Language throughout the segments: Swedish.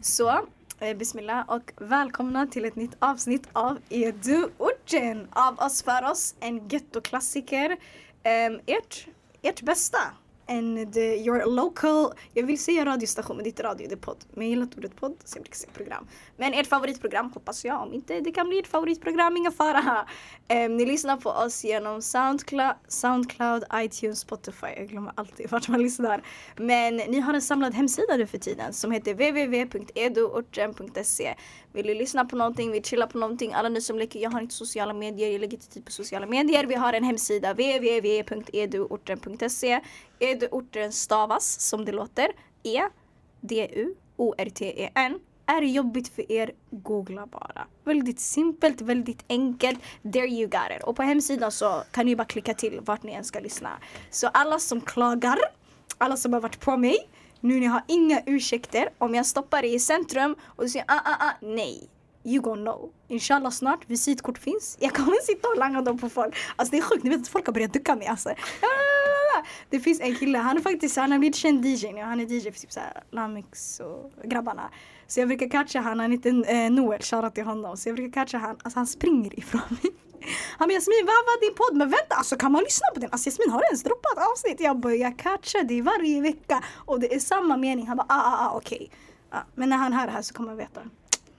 Så, eh, bismillah och välkomna till ett nytt avsnitt av Edu Orten. Av oss för oss, en gettoklassiker. Eh, ert, ert bästa. And the, your local, jag vill säga radiostation men det är inte radio, det är podd. Men jag gillar inte ordet podd så jag brukar säga program. Men ert favoritprogram hoppas jag, om inte det kan bli ert favoritprogram, inga fara. Um, ni lyssnar på oss genom Soundcloud, Soundcloud, iTunes, Spotify. Jag glömmer alltid vart man lyssnar. Men ni har en samlad hemsida nu för tiden som heter www.eduorten.se vill ni lyssna på någonting, vill chilla på någonting, alla ni som lägger, jag har inte sociala medier, jag lägger inte tid på sociala medier. Vi har en hemsida www.eduorten.se Eduorten stavas som det låter E-D-U-O-R-T-E-N är det jobbigt för er, googla bara. Väldigt simpelt, väldigt enkelt. There you got it. Och på hemsidan så kan ni bara klicka till vart ni än ska lyssna. Så alla som klagar, alla som har varit på mig, nu ni har inga ursäkter. Om jag stoppar dig i centrum och du säger ah, ah, ah, nej. You gonna know. Inshallah snart, visitkort finns. Jag kommer sitta och langa dem på folk. Alltså det är sjukt, ni vet att folk har börjat ducka mig alltså. Det finns en kille, han är faktiskt, han har blivit känd DJ nu. Han är DJ för typ såhär Lamix och grabbarna. Så jag brukar catcha han, han heter eh, Noel, shoutout till honom. Så jag brukar catcha han, alltså han springer ifrån mig. Han bara Jasmin vad var din podd? Men vänta alltså kan man lyssna på den? Alltså Jasmin har ens droppat avsnitt? Jag börjar catcha det varje vecka och det är samma mening. Han bara ah ah ah okej. Okay. Ah, men när han hör det här så kommer han veta.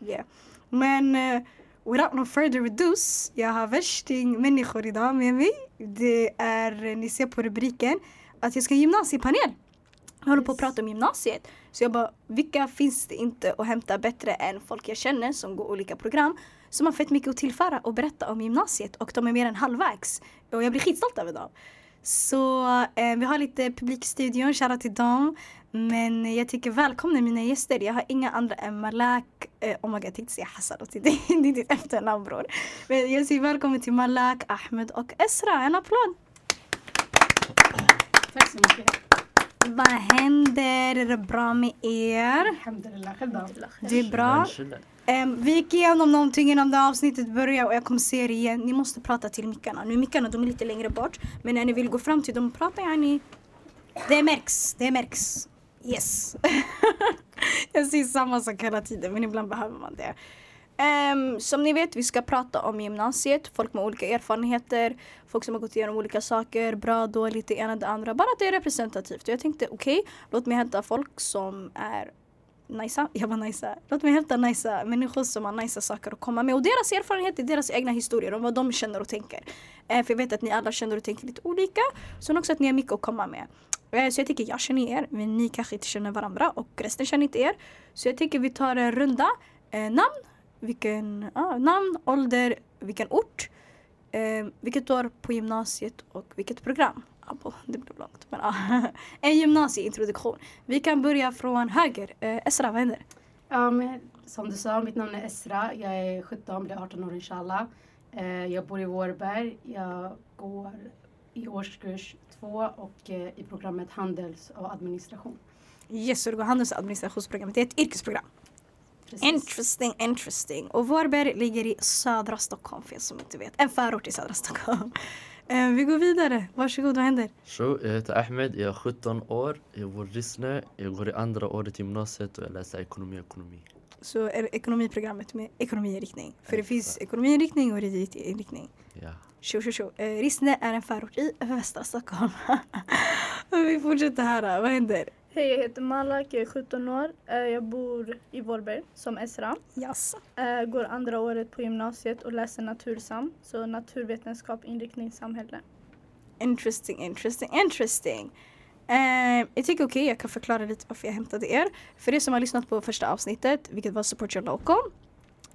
Yeah. Men uh, without no further ado, jag har värsting människor idag med mig. Det är, ni ser på rubriken, att jag ska gymnasiepanel. Jag håller på att prata om gymnasiet. Så jag bara, vilka finns det inte att hämta bättre än folk jag känner som går olika program som har fett mycket att tillföra och berätta om gymnasiet och de är mer än halvvägs. Och jag blir skitstolt över dem. Så eh, vi har lite publik i studion, shoutout till dem. Men jag tycker välkomna mina gäster. Jag har inga andra än Malak. Eh, oh my god, jag tänkte säga Hassan dig. Det är ditt efternamn bror. Men jag säger välkommen till Malak, Ahmed och Esra. En applåd! Tack så mycket. Vad händer? Är det bra med er? Alhamdulillah, själv då? Det är bra. Um, vi gick igenom någonting innan det avsnittet började och jag kommer se er igen. Ni måste prata till mickarna. Nu mickarna de är lite längre bort. Men när ni vill gå fram till dem och prata yani. Det märks. Det märks. Yes. jag säger samma sak hela tiden men ibland behöver man det. Um, som ni vet, vi ska prata om gymnasiet, folk med olika erfarenheter, folk som har gått igenom olika saker, bra, dåligt, det ena, det andra. Bara att det är representativt. Och jag tänkte okej, okay, låt mig hämta folk som är Najsa, Jag var najsa. Låt mig hämta najsa människor som har najsa saker att komma med. Och deras erfarenheter, deras egna historier om vad de känner och tänker. Eh, för jag vet att ni alla känner och tänker lite olika. Sen också att ni har mycket att komma med. Eh, så jag tycker jag känner er, men ni kanske inte känner varandra och resten känner inte er. Så jag tycker vi tar en runda. Eh, namn, vilken, ah, namn, ålder, vilken ort, eh, vilket år på gymnasiet och vilket program. Abo, det blir långt. Men, ah. en gymnasieintroduktion. Vi kan börja från höger. Eh, Esra, vad händer? Ja, men, som du sa, mitt namn är Esra. Jag är 17, blir 18 år inshallah. Eh, jag bor i Vårberg. Jag går i årskurs två och eh, i programmet Handels och administration. Yes, så du går handels och administrationsprogrammet. Det är ett yrkesprogram. Precis. Interesting, interesting. Och Vårberg ligger i södra Stockholm för er som inte vet. En förort i södra Stockholm. Uh, vi går vidare. Varsågod, vad händer? Tjo, jag heter Ahmed, jag är 17 år, jag bor i Rissne, jag går i andra året i gymnasiet och jag läser ekonomi och ekonomi. Så är det ekonomiprogrammet med ekonomiinriktning? För det finns ekonomiinriktning och kreditinriktning. Ja. Tjo, tjo, tjo. Eh, Rissne är en förort i västra Stockholm. vi fortsätter här. Vad händer? Hej, jag heter Malak, jag är 17 år. Eh, jag bor i Vårberg som Esra. Yes. Eh, går andra året på gymnasiet och läser natursam, så naturvetenskap, inriktning, samhälle. Interesting, interesting, interesting. Uh, jag tycker okej, okay, jag kan förklara lite varför jag hämtade er. För er som har lyssnat på första avsnittet, vilket var Support Your Local,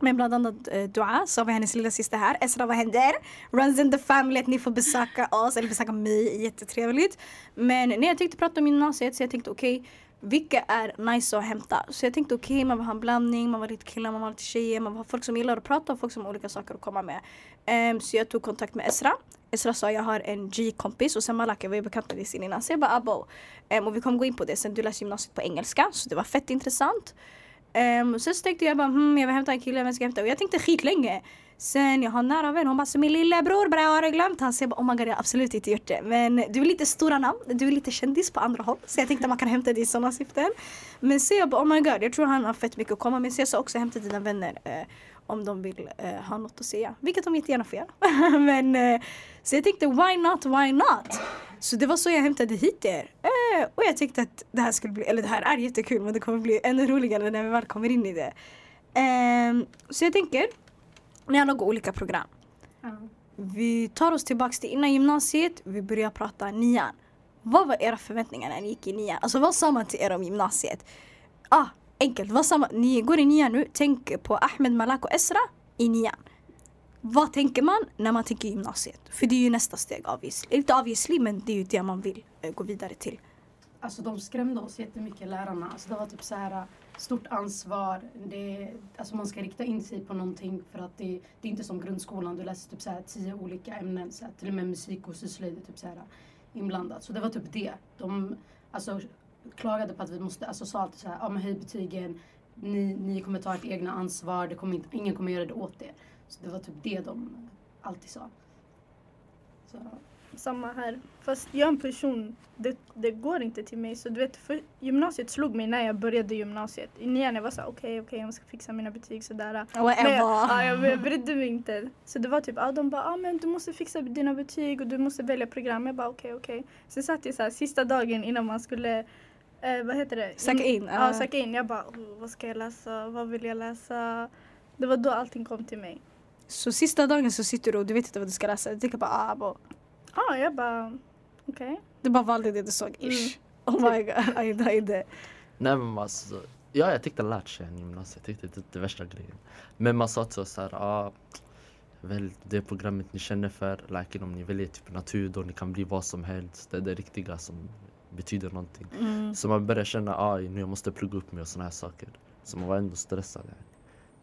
med bland annat eh, Dua, så har vi hennes lilla syster här. Esra, vad händer? Runs in the family, att ni får besöka oss, eller besöka mig, jättetrevligt. Men nej, jag tänkte prata om gymnasiet så jag tänkte okej, okay, vilka är nice att hämta? Så jag tänkte okej, okay, man vill ha en blandning, man var lite killar, man var lite tjejer, man vill ha folk som gillar att prata och folk som har olika saker att komma med. Um, så jag tog kontakt med Esra. Esra sa jag har en G-kompis och sen Malaka var ju bekant med det innan. Så jag bara abo. Um, och vi kommer gå in på det sen, du läser gymnasiet på engelska så det var fett intressant. Um, sen så tänkte jag bara hmm, jag vill hämta en kille, vem ska jag hämta? Och jag tänkte skitlänge. Sen jag har en nära vän, hon bara så min lillebror bre har du glömt han? Så jag bara oh my god jag har absolut inte gjort det. Men du är lite stora namn, du är lite kändis på andra håll. Så jag tänkte man kan hämta dig i sådana syften. Men så jag bara oh my god jag tror han har fett mycket att komma med. Så jag sa också hämta dina vänner Uh, om de vill eh, ha något att säga. Vilket de jättegärna får göra. Men eh, så jag tänkte why not, why not? Så det var så jag hämtade hit er. Eh, och jag tänkte att det här skulle bli, eller det här är jättekul men det kommer bli ännu roligare när vi väl kommer in i det. Ehm, så jag tänker, ni har några olika program. Vi tar oss tillbaks till innan gymnasiet, vi börjar prata nian. Vad var era förväntningar när ni gick i nian? Alltså vad sa man till er om gymnasiet? Ah, enkelt, vad samma. Ni går i nian nu, tänk på Ahmed, Malak och Esra i nian. Vad tänker man när man tänker gymnasiet? För det är ju nästa steg obviously. Inte obviously men det är ju det man vill eh, gå vidare till. Alltså de skrämde oss jättemycket lärarna. Alltså det var typ så här eh, stort ansvar. Det, alltså man ska rikta in sig på någonting för att det, det är inte som grundskolan. Du läser typ så här tio olika ämnen. Så här, till och med musik och syslöjd är typ så här eh, inblandat. Så det var typ det. De alltså, klagade på att vi måste, alltså sa alltid så här, ja men höj betygen. Ni, ni kommer ta ert egna ansvar. Det kommer inte, ingen kommer göra det åt er. Så det var typ det de alltid sa. Så, Samma här. Fast jag är en person, det, det går inte till mig. Så du vet, för gymnasiet slog mig när jag började gymnasiet. I nian jag var såhär, okej okej jag ska fixa mina betyg sådär. Men jag, ja, jag, jag brydde mig inte. Så det var typ, ja, de bara, ah, men du måste fixa dina betyg och du måste välja program. Jag bara okej okej. Sen satt jag såhär sista dagen innan man skulle eh, vad heter det? Söka in, Ja, söka in. Jag bara, oh, vad ska jag läsa? Vad vill jag läsa? Det var då allting kom till mig. Så sista dagen så sitter du och du vet inte vad du ska läsa. Du tänker bara ah, bo. Ja, jag bara, okej. Du bara valde det du såg ish. Oh my god, ajde ajde. Nej men alltså, ja jag tyckte det lärt sig i gymnasiet, jag tyckte det är det värsta grejen. Men man sa till oss såhär, ah, välj det programmet ni känner för, like, om ni väljer typ natur då ni kan bli vad som helst, det är det riktiga som betyder någonting. Mm. Så man börjar känna, ah, nu jag måste plugga upp mig och såna här saker. Så man var ändå stressad. ja.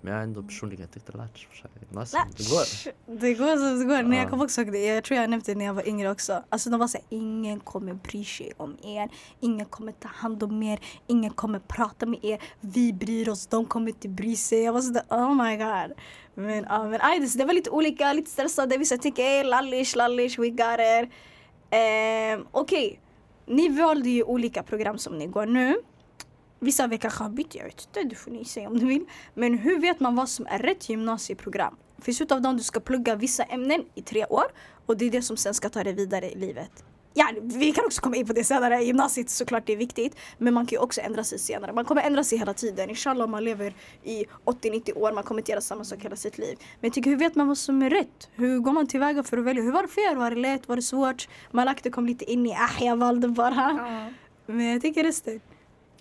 Men jag ändå personligen tyckte lärt sig för sig. Gymnasiet, det går. Det går som det går. Nej, jag Ja. kommer också ihåg det. Jag tror jag nämnde det när jag var yngre också. Alltså de var såhär, ingen kommer bry sig om er. Ingen kommer ta hand om er. Ingen kommer prata med er. Vi bryr oss, de kommer inte bry sig. Jag var sådär, oh my god. Men ja, men aj, det- var lite olika, lite stressade. Vissa tänker, ey lallish, lallish, we got it. Ehm, Okej, ni valde ju olika program som ni går nu. Vissa av er kanske har bytt, jag vet inte, det får ni säga om ni vill. Men hur vet man vad som är rätt gymnasieprogram? För i slutet av dagen du ska plugga vissa ämnen i tre år och det är det som sen ska ta dig vidare i livet. Ja, vi kan också komma in på det senare. Gymnasiet såklart det är viktigt. Men man kan ju också ändra sig senare. Man kommer ändra sig hela tiden. Inshallah om man lever i 80-90 år. Man kommer inte göra samma sak hela sitt liv. Men jag tycker hur vet man vad som är rätt? Hur går man tillväga för att välja? Hur var det er? Var det lätt? Var det svårt? Malak du kom lite in i ah jag valde bara. Ja. Men jag tycker resten.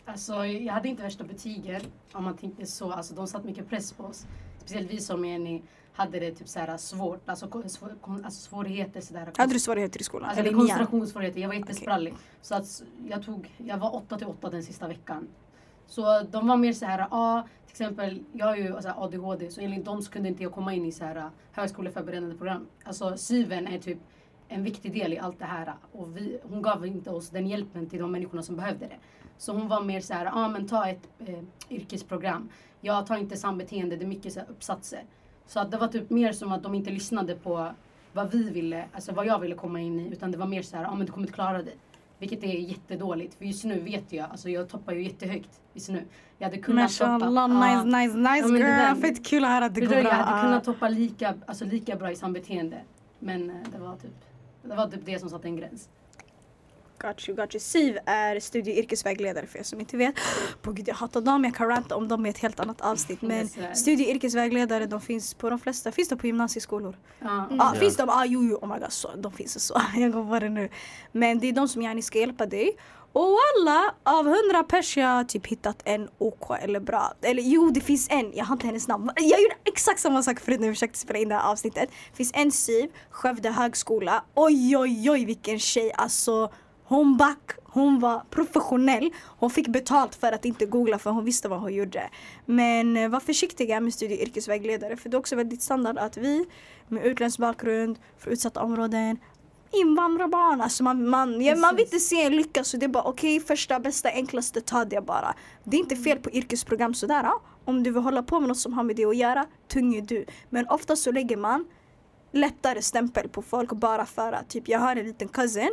Alltså, jag hade inte värsta betygen om man tänkte så. Alltså, de satte mycket press på oss. Speciellt vi som är hade det typ så här svårt, alltså, svår, alltså svårigheter sådär. Hade du svårigheter i skolan? Alltså, Eller koncentrationssvårigheter. Jag var jättesprallig. Så att jag tog, jag var 8 till 8 den sista veckan. Så de var mer så här, ja till exempel, jag har ju alltså, ADHD så enligt dem så kunde inte jag komma in i så här högskoleförberedande program. Alltså syven är typ en viktig del i allt det här och vi, hon gav inte oss den hjälpen till de människorna som behövde det. Så hon var mer så här, ja men ta ett eh, yrkesprogram. Jag tar inte sambeteende, det är mycket så här, uppsatser. Så att det var typ mer som att de inte lyssnade på vad vi ville, alltså vad jag ville komma in i. Utan det var mer så här, ja men du kommer inte klara dig. Vilket är jättedåligt. För just nu vet jag, alltså jag toppar ju jättehögt just nu. Jag hade kunnat toppa. Mashallah, nice, nice, nice Ja, girl. Fett kul att höra att det går bra. Jag hade kunnat toppa lika, alltså lika bra i sambeteende. Men eh, det var typ det, var typ det som satte en gräns. Got you, got you. Siv är studie och yrkesvägledare för er som inte vet. På gud jag hatar dem, jag kan ranta om dem i ett helt annat avsnitt. Men studie och yrkesvägledare de finns på de flesta, finns de på gymnasieskolor? Ja. Ja, Ja. finns de? Ah, jo, jo, oh my god, så, de finns så. Jag går på det nu. Men det är de som gärna ska hjälpa dig. Och alla av hundra pers jag har typ hittat en OK eller bra. Eller jo, det finns en, jag har inte hennes namn. Jag gjorde exakt samma sak förut när vi försökte spela in det här avsnittet. Det finns en Siv, Skövde högskola. Oj, oj, oj vilken tjej. Alltså, hon back. Hon var professionell. Hon fick betalt för att inte googla för hon visste vad hon gjorde. Men eh, var försiktiga med studie och yrkesvägledare för det är också väldigt standard att vi med utländsk bakgrund, från utsatta områden, invandrarbarn, alltså man, man, ja, man vill inte se en lyckas så det är bara okej första bästa enklaste ta det bara. Det är inte fel på yrkesprogram sådär. Ja. Om du vill hålla på med något som har med det att göra, tung är du. Men ofta så lägger man lättare stämpel på folk bara för att typ jag har en liten cousin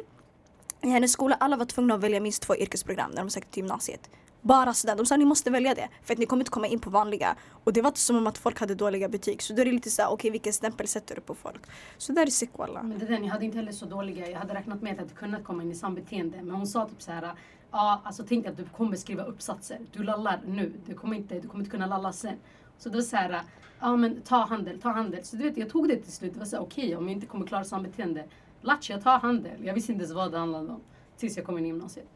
i hennes skola, alla var tvungna att välja minst två yrkesprogram när de sökte till gymnasiet. Bara sådär. De sa ni måste välja det för att ni kommer inte komma in på vanliga. Och det var inte som om att folk hade dåliga betyg. Så då är det lite såhär, okej okay, vilken stämpel sätter du på folk? Så där är sick walla. Men det där, ni hade inte heller så dåliga. Jag hade räknat med att jag hade kunnat komma in i sambeteende. Men hon sa typ såhär, ja alltså tänk att du kommer skriva uppsatser. Du lallar nu. Du kommer inte, du kommer inte kunna lalla sen. Så då såhär, ja men ta handel, ta handel. Så du vet, jag tog det till slut. Det var såhär, okej okay, om jag inte kommer klara sambeteende. Latch, jag tar handel. Jag visste inte ens vad det handlade om. Tills jag kom in i gymnasiet.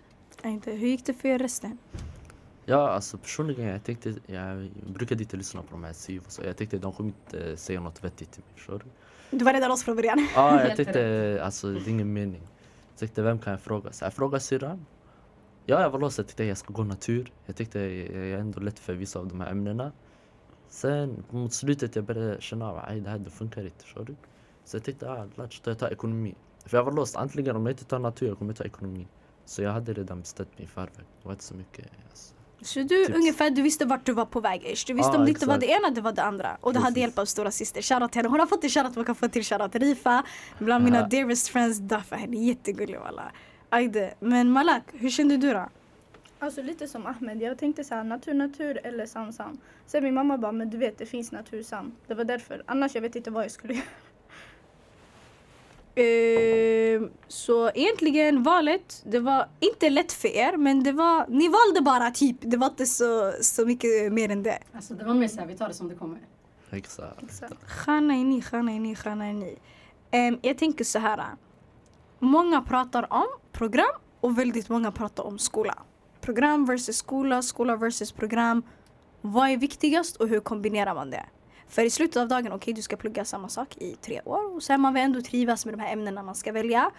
Inte. Hur gick det för er resten? Ja, alltså personligen jag tänkte, jag brukade inte lyssna på de här SYV och så. Jag tänkte de kommer inte säga något vettigt till mig, förstår du? Var redan loss från början? Ja, jag tänkte alltså det är ingen mening. Jag tänkte vem kan jag fråga? Så jag frågade syrran. Ja, jag var loss. Jag tänkte jag ska gå natur. Jag tyckte jag är ändå lätt för vissa av de här ämnena. Sen mot slutet jag började känna att det här det funkar inte, du? Så jag tänkte, ah, låt jag ta ekonomi. För jag var låst. Antingen om jag inte tar natur, jag kommer ta ekonomi. Så jag hade redan bestämt mig i förväg. Det var inte så mycket. Alltså. Så du Tips. ungefär, du visste vart du var på väg ish. Du visste ah, om det inte var det ena, det var det andra. Och du hade hjälp av stora syster. Shoutout henne. Hon har fått en shoutout, man kan få till shoutout Rifa. Bland mina dearest friends, Dafa. Henne är jättegullig walla. Ajde. Men Malak, hur kände du då? Alltså lite som Ahmed. Jag tänkte så här, natur, natur eller sam, sam. Sen min mamma bara, men du vet det finns natur, sam. Det var därför. Annars jag vet inte vad jag skulle göra. Uh, så egentligen valet, det var inte lätt för er men det var, ni valde bara typ. Det var inte så, så mycket mer än det. Alltså det var mer såhär, vi tar det som det kommer. Exakt. Stjärna är ni, stjärna är ni, stjärna är ni. Um, jag tänker så här. Många pratar om program och väldigt många pratar om skola. Program versus skola, skola versus program. Vad är viktigast och hur kombinerar man det? För i slutet av dagen, okej okay, du ska plugga samma sak i tre år och sen man vill ändå trivas med de här ämnena man ska välja.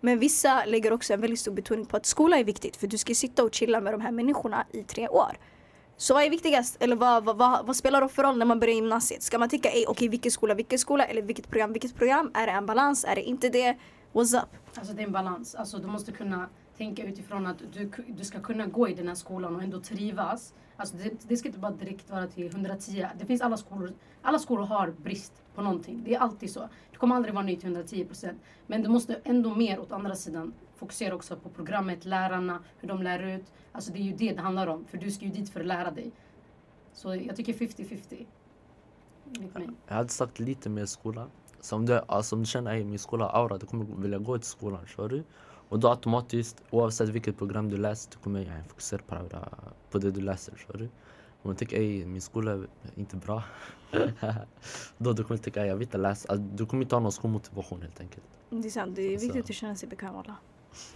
Men vissa lägger också en väldigt stor betoning på att skola är viktigt för du ska sitta och chilla med de här människorna i tre år. Så vad är viktigast? Eller vad, vad, vad, vad spelar det för roll när man börjar gymnasiet? Ska man tänka, okej okay, vilken skola, vilken skola eller vilket program, vilket program? Är det en balans? Är det inte det? What's up? Alltså det är en balans. Alltså du måste kunna tänka utifrån att du, du ska kunna gå i den här skolan och ändå trivas. Alltså det, det ska inte bara direkt vara till 110. Det finns alla skolor. Alla skolor har brist på någonting. Det är alltid så. Du kommer aldrig vara nöjd till 110 procent. Men du måste ändå mer åt andra sidan fokusera också på programmet, lärarna, hur de lär ut. Alltså det är ju det det handlar om. För du ska ju dit för att lära dig. Så jag tycker 50-50. Jag hade sagt lite mer skola. Som om du, alltså om du känner att min skola har aura, du kommer vilja gå till skolan. Kör du? Och då automatiskt, oavsett vilket program du läser, du kommer yani, fokusera på, på det du läser. Förstår du? Om man tycker att min skola är inte bra, då du kommer tänka att jag vill inte läsa. Alltså, du kommer inte ha någon skolmotivation helt enkelt. Det är sant, det är viktigt alltså. att känna sig bekväm. Alla.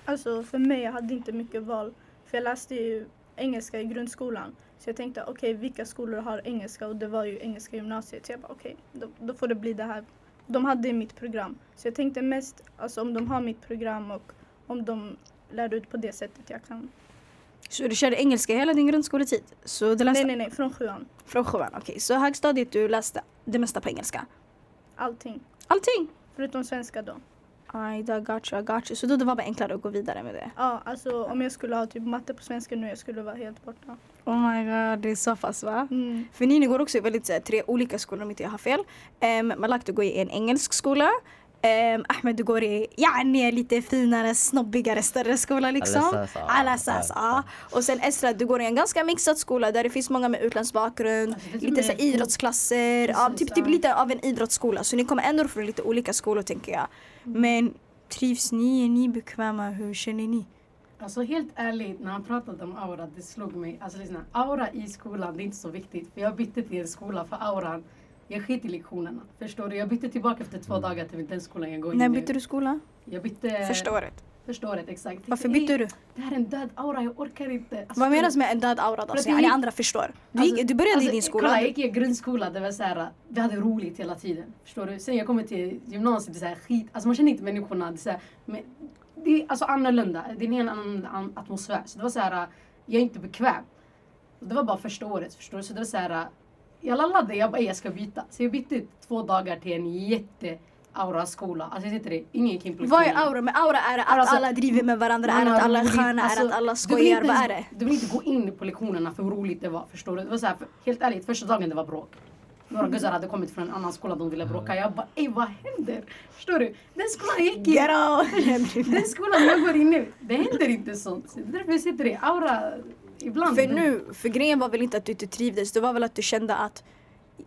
Alltså för mig, jag hade inte mycket val. För jag läste ju engelska i grundskolan. Så jag tänkte okej, okay, vilka skolor har engelska? Och det var ju engelska gymnasiet. Så jag bara okej, okay, då, då, får det bli det här. De hade mitt program. Så jag tänkte mest, alltså om de har mitt program och om de lär ut på det sättet jag kan. Så du körde engelska hela din grundskoletid? Så du läste... Nej, nej, nej, från sjuan. Från sjuan, okej. Okay. Så högstadiet du läste det mesta på engelska? Allting. Allting? Förutom svenska då. Aj, då got you, I got you. Så då det var bara enklare att gå vidare med det? Ja, alltså om jag skulle ha typ matte på svenska nu, jag skulle vara helt borta. Oh my god, det är så fast va? Mm. För ni går också i väldigt tre olika skolor om inte jag har fel. Um, du går i en engelsk skola. Um, Ahmed du går i yani, lite finare, snobbigare, större skola liksom. Al-Assas, ja. Och sen Esra, du går i en ganska mixad skola där det finns många med utländsk bakgrund. Lite så idrottsklasser, ja, typ, typ lite av en idrottsskola. Så ni kommer ändå från lite olika skolor tänker jag. Mm. Men trivs ni? Är ni bekväma? Hur känner ni? Alltså helt ärligt, när han pratade om aura, det slog mig. Alltså lyssna, aura i skolan, det är inte så viktigt. För jag bytte till en skola för auran jag skit i lektionerna. Förstår du? Jag bytte tillbaka efter två dagar till den skolan jag går i När bytte du skola? Jag bytte... Första året? Första året, exakt. Varför bytte du? Det här är en död aura, jag orkar inte. Alltså, Vad menas med en död aura då? Så gick... andra förstår. Du, gick, alltså, du började alltså, i din skola? Kolla, jag gick i grundskola, det var så här, vi hade roligt hela tiden. Förstår du? Sen jag kommer till gymnasiet, det är så här, skit. Alltså man känner inte människorna. Det är, så här, men, det är alltså annorlunda. Det är en annan atmosfär. Så det var så här, jag är inte bekväm. Det var bara första året, förstår du? Så det var så här, jag lallade, jag bara jag ska byta. Så jag bytte två dagar till en jätte aura skola. Alltså jag sitter det, ingen på Vad är aura? Men aura är att Alltså, alla driver med varandra, är att alla är sköna, är Alltså, det att alla du vill skojar? Vad är det? Du vill inte gå in på lektionerna för hur roligt det var. Förstår du? Det var så här, för, helt ärligt, första dagen det var bråk. Några guzzar hade kommit från en annan skola, de ville bråka. Jag bara, ey vad händer? Förstår du? Den skolan gick i, den skolan jag går in nu, det händer inte sånt. Det är därför sitter i aura ibland. För nu, för grejen var väl inte att du inte trivdes, det var väl att du kände att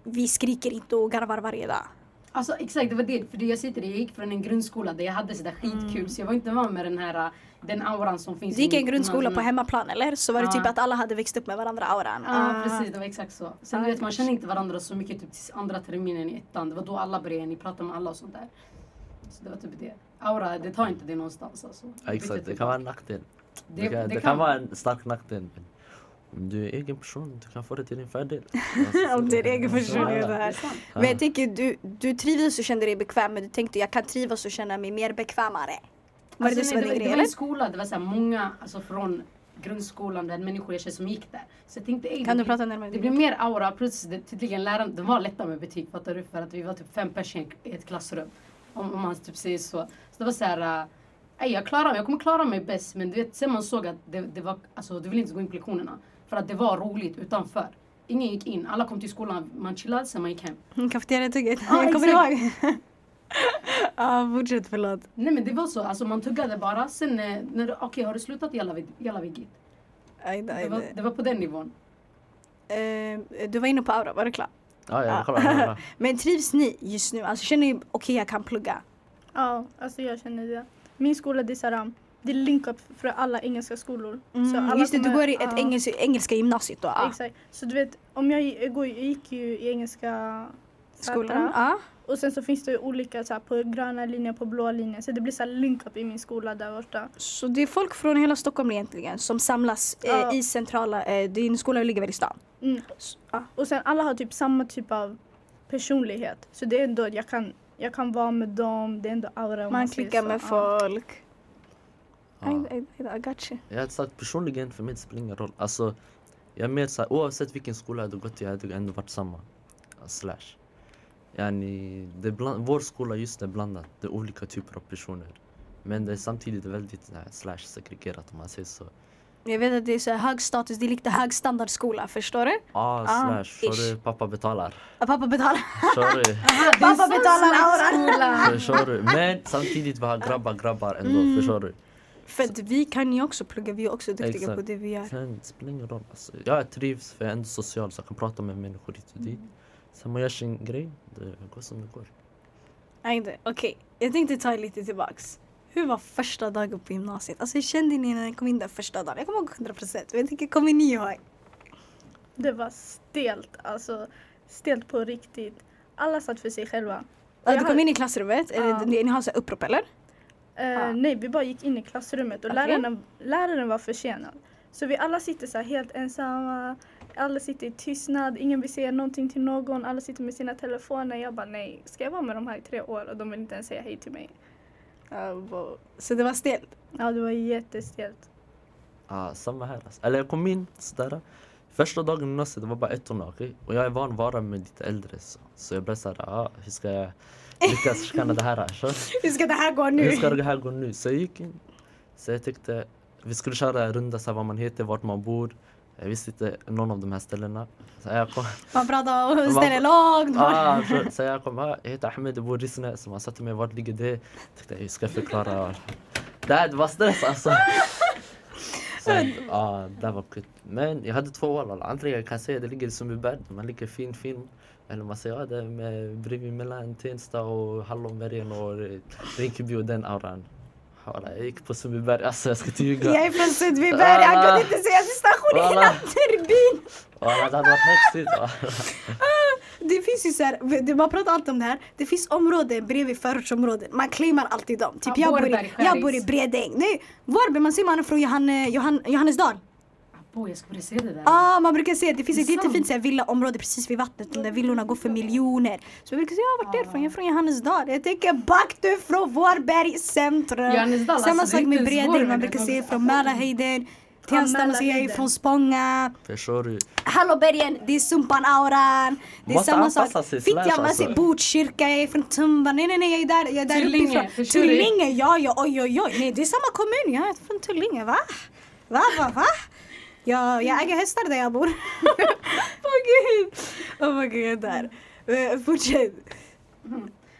vi skriker inte och garvar varje dag. Alltså exakt, det var det. För det jag sitter i, jag gick från en grundskola där jag hade sådär skitkul. Så jag var inte van med den här, den auran som finns. Du gick i en grundskola på hemmaplan eller? Så var det Ja. typ att alla hade växt upp med varandra auran. Ja precis, det var exakt så. Sen Ah, du vet man känner inte varandra så mycket typ till andra terminen i ettan. Det var då alla började, ni pratade med alla och sånt där. Så det var typ det. Aura, det tar inte det någonstans alltså. Ja, exakt, det kan vara en nackdel. Det, Det, kan, det kan vara en stark nackdel. Men om du är egen person, du kan få det till din fördel. Om du är egen person, Ja, är ja. det. Men jag tänker, du, du trivdes och kände dig bekväm men du tänkte jag kan trivas och känna mig mer bekvämare. Var det det Alltså, som var nej, det, var eller? en skola, det var så här många alltså, från grundskolan, det människor jag känner som gick där. Så jag tänkte, Kan det du blir- prata närmare? Det blev mer aura plus det, tydligen läraren, det var lättare med betyg fattar du? För att vi var typ fem personer i ett klassrum. Om, om man typ säger så. Så det var så här, äh, jag klarar mig, jag kommer klara mig bäst. Men du vet, sen man såg att det, det var, alltså du vill inte gå in på lektionerna. För att det var roligt utanför. Ingen gick in, alla kom till skolan, man chillade, sen man gick hem. Mm, Kafeteriatugget. Ja, jag kommer du ihåg? Ja, fortsätt förlåt. Nej men det var så, alltså man tuggade bara. Sen, eh, när du- okej har du slutat jalla jalla vid git? Aj, då, aj, Det var, det var på den nivån. Eh, du var inne på aura, var det klart? Ja, ja, kolla, kolla. Men trivs ni just nu? Alltså känner ni okej jag kan plugga? Ja, alltså jag känner det. Min skola det är såhär, det är link up för alla engelska skolor. Mm, alla just det, du går i ett ja, engels, engelska gymnasiet då? Ja. Exakt. Så du vet, om jag, jag, går, jag gick ju i engelska Skolan? Ja. Och sen så finns det ju olika så här, på gröna linjen, på blåa linjen. Så det blir så här link up i min skola där borta. Så det är folk från hela Stockholm egentligen som samlas eh, i centrala, eh, din skola ligger väl i stan? Mm. Och sen alla har typ samma typ av personlighet. Så det är ändå, jag kan, jag kan vara med dem, det är ändå aura. Man säger klickar med folk. Ja. I, I, I got you. Jag hade sagt personligen, för mig det spelar ingen roll. Alltså, jag är mer såhär, oavsett vilken skola jag hade gått i, jag hade ändå varit samma. Slash. Yani, det bland, vår skola just är blandat, det är olika typer av personer. Men det är samtidigt väldigt eh, slash segregerat om man säger så. Jag vet att det är så här hög status, det är lite hög standardskola, förstår du? Ah, Ah, slash, ish. du? Pappa betalar. Att pappa betalar. Du? Pappa betalar auran. Förstår du? Men samtidigt vi har grabbar, grabbar ändå, Mm. förstår du? För att vi kan ju också plugga, vi är också duktiga Exakt. på det vi gör. Sen det spelar ingen roll. Alltså, jag trivs för jag är ändå social så jag kan prata med människor hit och dit. Sen man gör sin grej, det går som det går. Okej, jag tänkte ta lite tillbaks. Hur var första dagen på gymnasiet? Alltså hur kände ni när ni kom in där första dagen? Jag kommer ihåg 100 procent. Men jag tänker, kommer ni ihåg? Det var stelt, alltså stelt på riktigt. Alla satt för sig själva. Ja, du kom har- in i klassrummet, eller ni, ni har så upprop eller? Eh, Ja. Nej, vi bara gick in i klassrummet och Okej. läraren, läraren var försenad. Så vi alla sitter så helt ensamma. Alla sitter i tystnad, ingen vill säga någonting till någon. Alla sitter med sina telefoner. Jag bara nej, ska jag vara med de här i tre år och de vill inte ens säga hej till mig. Ja, bo- Så det var stelt? Ja, det var jättestelt. Ah, samma här alltså. Eller jag kom in sådär. Första dagen i gymnasiet, det var bara ettorna okej? Och jag är van att vara med lite äldre så, så jag blev såhär, ah, hur ska jag lyckas skanna det här? Så, Hur ska det här gå hur nu? ska det här gå nu? Så jag gick in. Så jag tyckte, vi skulle köra en runda så här, vad man heter, vart man bor. Jag visste inte någon av de här ställena. Så jag kom, Man pratar ställer långt. ah, så, så jag kom, ah, jag heter Ahmed, jag bor i Rissne. Så man sa till mig, vart ligger det? Jag, hur ska jag förklara? Det här det var stress alltså. Så ja, det var skit. Men jag hade två val. Antingen jag kan säga det ligger i Sundbyberg, man ligger fin film. Eller man säger ja, det är med, bredvid mellan Tensta och Hallonbergen och Rinkeby och den auran. Walla, Jag gick på Sundbyberg, alltså jag ska ljuga. Jag är från Sundbyberg, jag kunde inte säga till stationen Walla. innan turbin. Walla, det hade varit häftigt. walla. Det finns ju så här, man pratar alltid om det här. Det finns områden bredvid förortsområden. Man claimar alltid dem. Typ Ja, jag, bor i, jag bor i. Bredäng. Nej, Vårberg, man ser man är från Johanne, Johann, Johannesdal. Abo, jag skulle se det där. Ah, man brukar säga att det finns Det ett jättefint sant. så här villaområde precis vid vattnet där villorna går för miljoner. Så jag brukar säga, ja vart är du från? Jag är från Johannesdal. Jag tänker back du från Vårberg centrum. Johannesdal, Samma alltså, sak med Bredäng, man brukar bara- från Mälarhöjden. Tensta måste jag är från Spånga. Förstår du? Hallåbergen, det är Sumpan-auran. Det är Måste samma sak. Fittja, man säger Botkyrka, jag är från Tumba. Nej nej nej jag är där, jag är där Tullinge, uppifrån. Tullinge, ja ja oj oj oj. Nej det är samma kommun, jag är från Tullinge. Va? Va va va? Jag, jag äger hästar där jag bor. Åh gud. Oh my god, där. Eh, Fortsätt.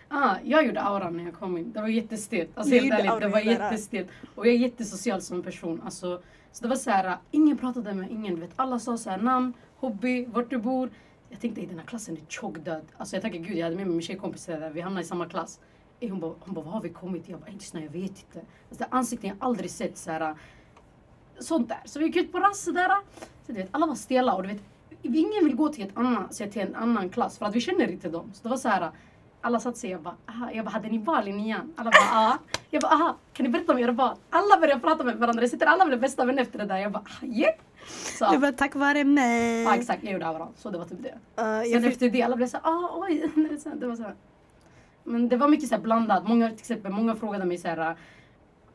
Ah, jag gjorde auran när jag kom in. Det var jättestelt. Alltså helt ärligt, det var jättestelt. Och jag är jättesocial som person. Alltså, så det var så här, ingen pratade med ingen. Vet. Alla sa så här, namn, hobby, vart du bor. Jag tänkte i den här klassen är tjockdöd. Alltså jag tackar gud, jag hade med mig min tjejkompisar där. Vi hamnade i samma klass. Eh, Hon bara, hon bara, var har vi kommit? Jag bara, inte jag vet inte. Alltså, det ansikten jag aldrig sett så här. Sånt där. Så vi gick ut på raster där. Så du vet, alla var stela och du vet, ingen vill gå till, ett annan, så till en annan klass för att vi känner inte dem. Så det var så här. Alla satt sig jag bara, aha. Jag bara, hade ni val i nian? Alla bara, ja. Jag bara, aha. Kan ni berätta om era val? Alla började prata med varandra. Det sitter alla blev bästa vänner efter det där. Jag bara, ah, yeah. Så, Det var tack vare mig. ja exakt, jag gjorde auran. Så det var typ det. Uh, Sen jag fick, efter det, alla blev såhär, ah oj. Det var så här. Men det var mycket så här blandat. Många, till exempel, många frågade mig såhär,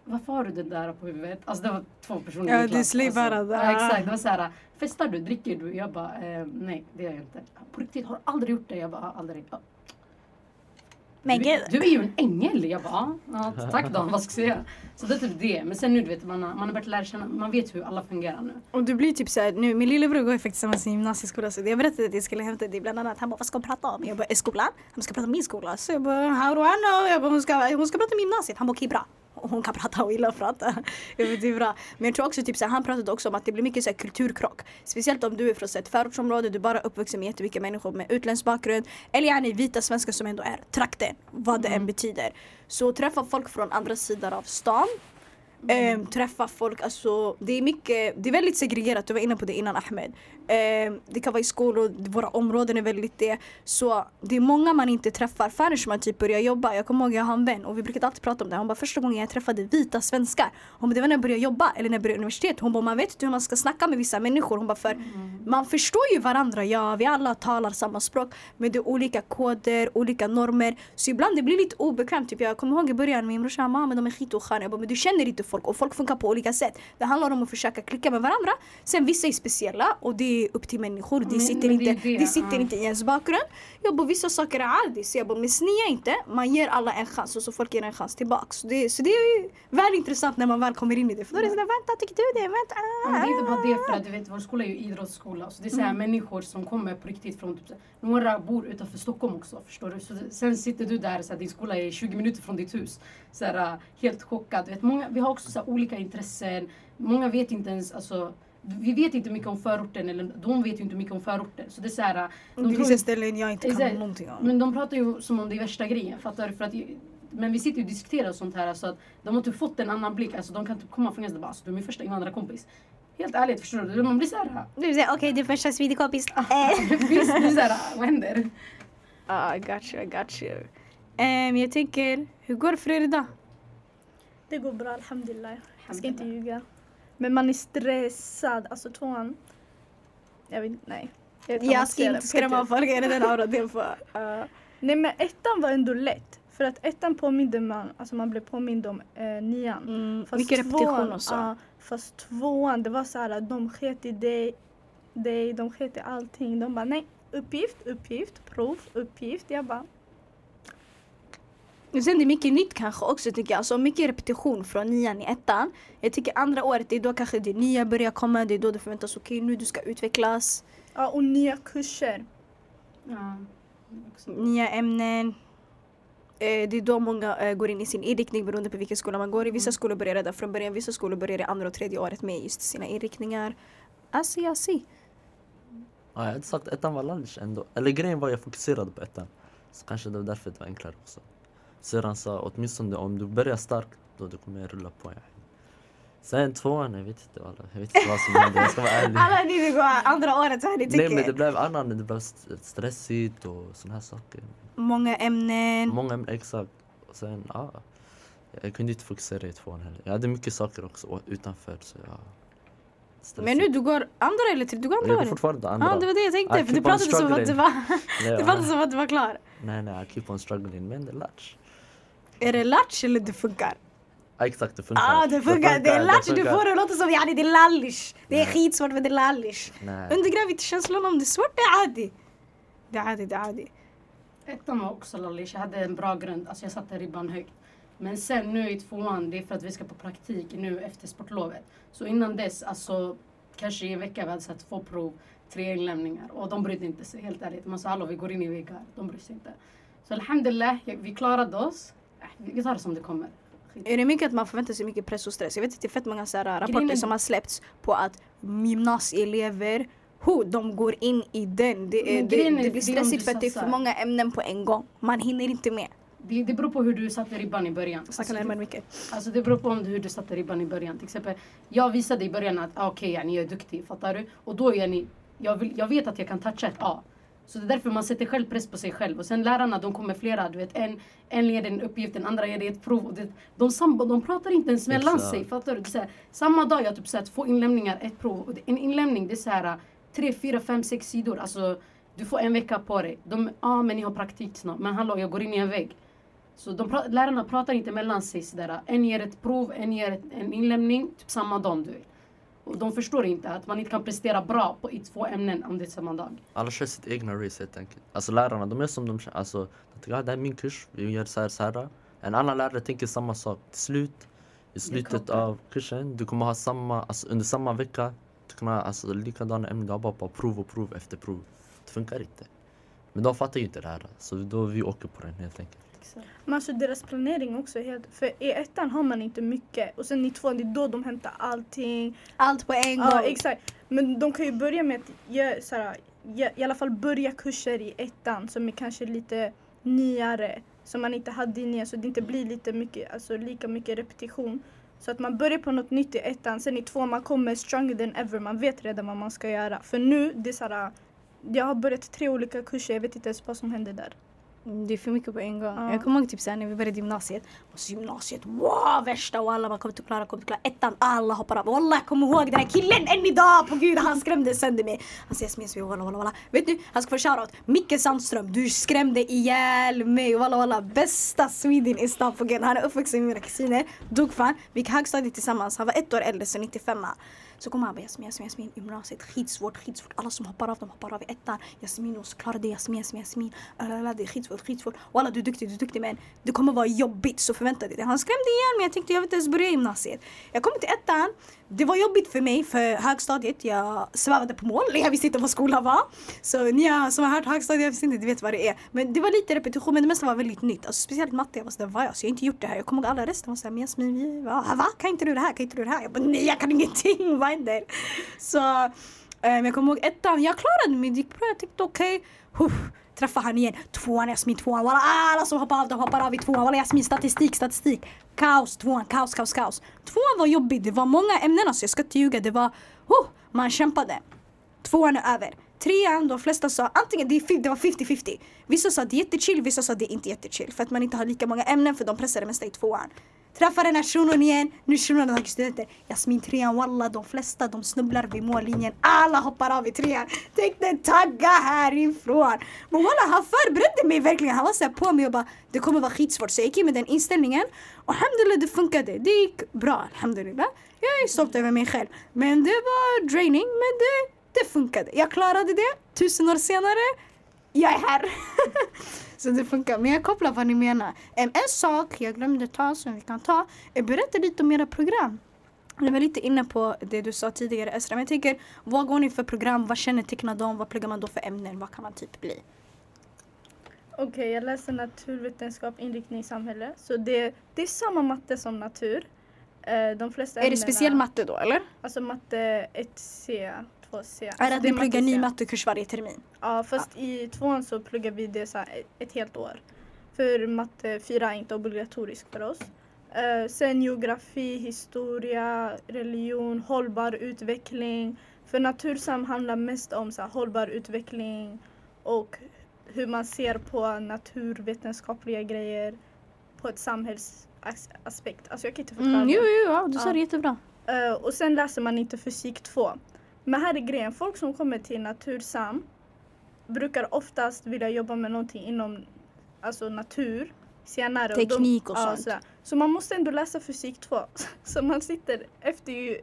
varför har du det där på huvudet? Alltså det var två personer i Ja, du slivar alltså, ja, exakt, det var såhär, festar du, dricker du? Jag bara, eh, nej det gör jag inte. På riktigt, har du aldrig gjort det? Jag bara, "Ah, aldrig. Ja. men Du, du är ju en ängel. Jag bara, ja, tack då, vad ska jag säga? Så det är typ det. Men sen nu du vet, man har, man har börjat lära känna, man vet hur alla fungerar nu. Och du blir typ såhär, nu min lillebror går ju faktiskt tillsammans i gymnasieskola så jag berättade att jag skulle hämta dig bland annat. Han bara vad ska hon prata om? Jag bara är skolan? Han ska prata om min skola. Så jag bara how do I know? Jag bara hon ska, hon ska prata om gymnasiet. Han bara okej bra. Hon kan prata och gillar att prata. Det är bra. Men jag tror också typ såhär, han pratade också om att det blir mycket såhär kulturkrock. Speciellt om du är från så här ett förortsområde, du bara uppvuxen med jättemycket människor med utländsk bakgrund. Eller gärna vita svenskar som ändå är trakten, vad det än betyder. Så träffa folk från andra sidan av stan Ehm, träffa folk, alltså det är mycket, det är väldigt segregerat, du var inne på det innan Ahmed. Ehm, det kan vara i skolor, våra områden är väldigt det. Så det är många man inte träffar förrän man typ börjar jobba. Jag kommer ihåg jag har en vän och vi brukade alltid prata om det. Hon bara första gången jag träffade vita svenskar. Hon bara det var när jag började jobba eller när jag började universitet. Hon bara man vet inte hur man ska snacka med vissa människor. Hon bara för man förstår ju varandra, ja vi alla talar samma språk. Men det är olika koder, olika normer. Så ibland det blir lite obekvämt. Typ jag kommer ihåg i början min brorsa mamma men de är skitosköna. Jag bara men du känner inte folk och folk funkar på olika sätt. Det handlar om att försöka klicka med varandra. Sen vissa är speciella och det är upp till människor. Det Men- sitter, men är inte, det, det sitter ja. inte i ens bakgrund. Jag bara vissa saker är. Så jag bara men snia inte. Man ger alla en chans och så folk ger en chans tillbaks. Så det, så det är väl intressant när man väl kommer in i det. För då är det sådär vänta tycker du det? Vänta. Ja, men det är inte bara det för att du vet vår skola är ju idrottsskola. Så det är så här Mm. människor som kommer på riktigt från typ, några bor utanför Stockholm också förstår du. Så sen sitter du där så här, din skola är 20 minuter från ditt hus. Så här, helt chockad. Du vet, många, vi har också så här, olika intressen. Många vet inte ens alltså vi vet inte mycket om förorten eller de vet ju inte mycket om förorten. Så det är så här, äh, Det de är tror, ställen jag inte kan Exakt. någonting om. men de pratar ju som om det är värsta grejen. Fattar du? För att, men vi sitter ju och diskuterar och sånt här. Så att de har typ fått en annan blick. Alltså, de kan typ komma från en bara, alltså, du är min första invandrarkompis. Helt ärligt, förstår du? Man blir såhär... Du säger okej du är första swedekompis. Visst, det är såhär, vad händer? Ah, I got you, I got you. Um, jag tänker, hur går det för er idag? Det går bra, alhamdulillah. Jag ska inte ljuga. Men man är stressad. Alltså tvåan. Jag vet nej. vet inte om Jag man ska inte det. skrämma folk, är det den auran det får? Uh, Nej men ettan var ändå lätt. För att ettan påminde man, alltså man blev påmind om eh, nian. mm, Fast mycket repetition tvåan, och så. ja, fast tvåan, det var så här att de sket i dig, dig, de sket i allting. De bara nej, uppgift, uppgift, prov, uppgift. Jag bara sen det är mycket nytt kanske också tycker jag. Alltså mycket repetition från nian i ettan. Jag tycker andra året, det är då kanske det nya börjar komma. Det är då det förväntas, okej nu du ska utvecklas. ja, och nya kurser. Ja. också. Nya ämnen. Eh, det är då många eh, går in i sin inriktning beroende på vilken skola man går i. Vissa skolor börjar redan från början, vissa skolor börjar i andra och tredje året med just sina inriktningar. Asi, asi. Ja, jag hade sagt ettan var lunch ändå. Eller grejen var jag fokuserade på ettan. Så kanske det var därför det var enklare också. Syrran sa åtminstone om du börjar starkt då du kommer rulla på. Ja. Sen tvåan, jag vet inte, alla. jag vet inte vad som hände. Jag ska vara ärlig. Alla ni vill gå andra året så här ni Nej men det tycker. blev annan, det blev st- stressigt och såna här saker. Många ämnen. Många ämnen, exakt. Och sen, ja. Jag kunde inte fokusera i tvåan heller. Jag hade mycket saker också utanför så ja. Men nu du går andra eller till, du går andra Jag går året? fortfarande Ja andra. ah, det var det jag tänkte för du pratade som att du var, Ja. du pratade som att du var klar. Nej nej, I keep on struggling. Men det är latch. Är det latch eller det funkar? Ja, exakt, det funkar. Ja, ah, det funkar. Det är latch, du får det låta som yani, det är lallish. Det är skitsvårt men det är lallish. Undergräv inte känslan om det är svårt, det är adi. Det är adi, det är adi. Ettan var också lallish, jag hade en bra grund. Alltså jag satte ribban högt. Men sen nu i tvåan, det är för att vi ska på praktik nu efter sportlovet. Så innan dess, alltså kanske i en vecka vi hade sett två prov, tre inlämningar och de brydde inte sig helt ärligt. Man sa hallå vi går in i väggar, de bryr sig inte. Så alhamdulillah, vi klarade oss. Äh, vi tar det som det kommer. Är det mycket att man förväntar sig mycket press och stress? Jag vet att det är fett många så här, rapporter Grinen... som har släppts på att gymnasieelever Ho, de går in i den. Det, är, det, det, blir stressigt för att det är för många ämnen på en gång. Man hinner inte med. Det, det beror på hur du satte ribban i början. Snacka alltså, närmare mycket. Alltså det beror på om, hur du satte ribban i början. Till exempel, jag visade i början att ah, okej, okay, jag är duktig, fattar du? Och då är ni, jag, vill, jag vet att jag kan toucha ett A. Så det är därför man sätter själv press på sig själv. Och sen lärarna, de kommer flera. Du vet, en, en ger en uppgift, den andra ger dig ett prov. Och det, de, samba, de pratar inte ens mellan Exakt. sig. Fattar du? Det är här, samma dag jag typ så här, två inlämningar, ett prov. Och en inlämning det är så här, tre, fyra, fem, sex sidor. Alltså, du får en vecka på dig. Ja, ah, men ni har praktik snart. Men hallå, jag går in i en vägg. Så de pra lärarna pratar inte mellan sig sådär. En ger ett prov, en ger ett, en inlämning, typ samma dag. Du vet. Och de förstår inte att man inte kan prestera bra på, i två ämnen om det är samma dag. Alla kör sitt egna race helt enkelt. Alltså lärarna, de är som de känner. Alltså, det här är min kurs, vi gör så här, så här. En annan lärare tänker samma sak. Till slut, i slutet av kursen, du kommer ha samma, alltså under samma vecka, du kommer ha alltså, likadana ämnen. Du har bara på prov och prov efter prov. Det funkar inte. Men de fattar ju inte det här. Så då vi åker på den helt enkelt. Men alltså deras planering också är helt... För i ettan har man inte mycket och sen i tvåan det är då de hämtar allting. Allt på en gång. Ja exakt. Men de kan ju börja med att ge, såhär, i alla fall börja kurser i ettan som är kanske lite nyare. Som man inte hade i nian så det inte blir lite mycket, alltså lika mycket repetition. Så att man börjar på något nytt i ettan, sen i tvåan man kommer stronger than ever. Man vet redan vad man ska göra. För nu, det är såhär, jag har börjat tre olika kurser, jag vet inte ens vad som händer där. Det är för mycket på en gång. Ja. Jag kommer ihåg typ såhär, när vi började gymnasiet. Och så gymnasiet, wow värsta och alla bara kommer inte klara, kommer inte klara. Ettan, alla hoppar av. Wallah jag kommer ihåg den här killen än idag! På gud han skrämde sönder mig. Han säger Yasmin Yasmin walla walla walla. Vet du, han ska få shoutout. Micke Sandström, du skrämde ihjäl mig. Walla walla. Bästa Sweden i stan på. Han är uppvuxen med mina kusiner. Dog fan. Vi gick högstadiet tillsammans. Han var ett år äldre, så 95 så kommer han bara Jasmin, Jasmin, Jasmin, gymnasiet, skitsvårt, skitsvårt. Alla som hoppar av, de hoppar av i ettan. Jasmin, måste klara det, Jasmin, Jasmin, Jasmin. Det är skitsvårt, skitsvårt. Walla du är duktig, du är duktig men det kommer vara jobbigt så förvänta dig det. Han skrämde igen mig, jag tänkte jag vill inte ens börja gymnasiet. Jag kommer till ettan, det var jobbigt för mig för högstadiet, jag svävade på mål, jag visste inte vad skolan var. Så ni som har hört högstadiet, jag visste inte, vet vad det är. Men det var lite repetition men det mesta var väldigt nytt. Alltså, speciellt matte, jag var sådär, vad jag, så jag har inte gjort det här. Jag kommer ihåg alla resten var såhär, men Jasmin, va? va? Kan inte du det här? Kan inte du det här? Jag bara, nej jag kan ingenting, vad händer? Så um, jag kommer ihåg ettan, jag klarade mig, det gick bra, jag tyckte okej. Okay träffa han igen. Tvåan, Jasmin, tvåan. Walla, alla som hoppar av, de hoppar av i tvåan. Walla, Jasmin, statistik, statistik. Kaos, tvåan, kaos, kaos, kaos. Tvåan var jobbig. Det var många ämnen, alltså jag ska inte ljuga. Det var, oh, man kämpade. Tvåan är över. Trean, de flesta sa antingen det var 50-50. Vissa sa det är jättechill, vissa sa det är inte jättechill. För att man inte har lika många ämnen för de pressar det mesta i tvåan. Träffar den här shunon igen, nu shunon har tagit studenten. Jasmin trean, walla de flesta de snubblar vid mållinjen. Alla hoppar av i trean. Tänkte tagga härifrån. Men walla han förberedde mig verkligen. Han var såhär på mig och bara det kommer vara skitsvårt. Så jag gick in med den inställningen. Och alhamdulillah det funkade. Det gick bra alhamdulillah. Jag är stolt över mig själv. Men det var draining men det, det funkade. Jag klarade det. Tusen år senare, jag är här. Så det funkar. Men jag kopplar vad ni menar. En, en sak jag glömde ta som vi kan ta är berätta lite om era program. Jag var lite inne på det du sa tidigare Esra. Men jag tänker, vad går ni för program? Vad kännetecknar dem? Vad pluggar man då för ämnen? Vad kan man typ bli? Okej, okay, jag läser naturvetenskap, inriktning i samhälle. Så det, det är samma matte som natur. Eh, de flesta är det speciell matte då eller? Alltså matte 1C, på C. Är det att ni pluggar ny mattekurs varje termin? Ja fast ja. i tvåan så pluggar vi det så ett helt år. För matte 4 är inte obligatoriskt för oss. Uh, sen geografi, historia, religion, hållbar utveckling. För natursam handlar mest om så här, hållbar utveckling och hur man ser på naturvetenskapliga grejer på ett samhällsaspekt. Alltså jag kan inte förklara mm, Jo, jo, ja, du sa det jättebra. Uh, och sen läser man inte fysik 2. Men här är grejen, folk som kommer till Natursam brukar oftast vilja jobba med någonting inom alltså natur senare. Teknik och, de, och sånt. Ja, så man måste ändå läsa fysik 2. Så man sitter efter ju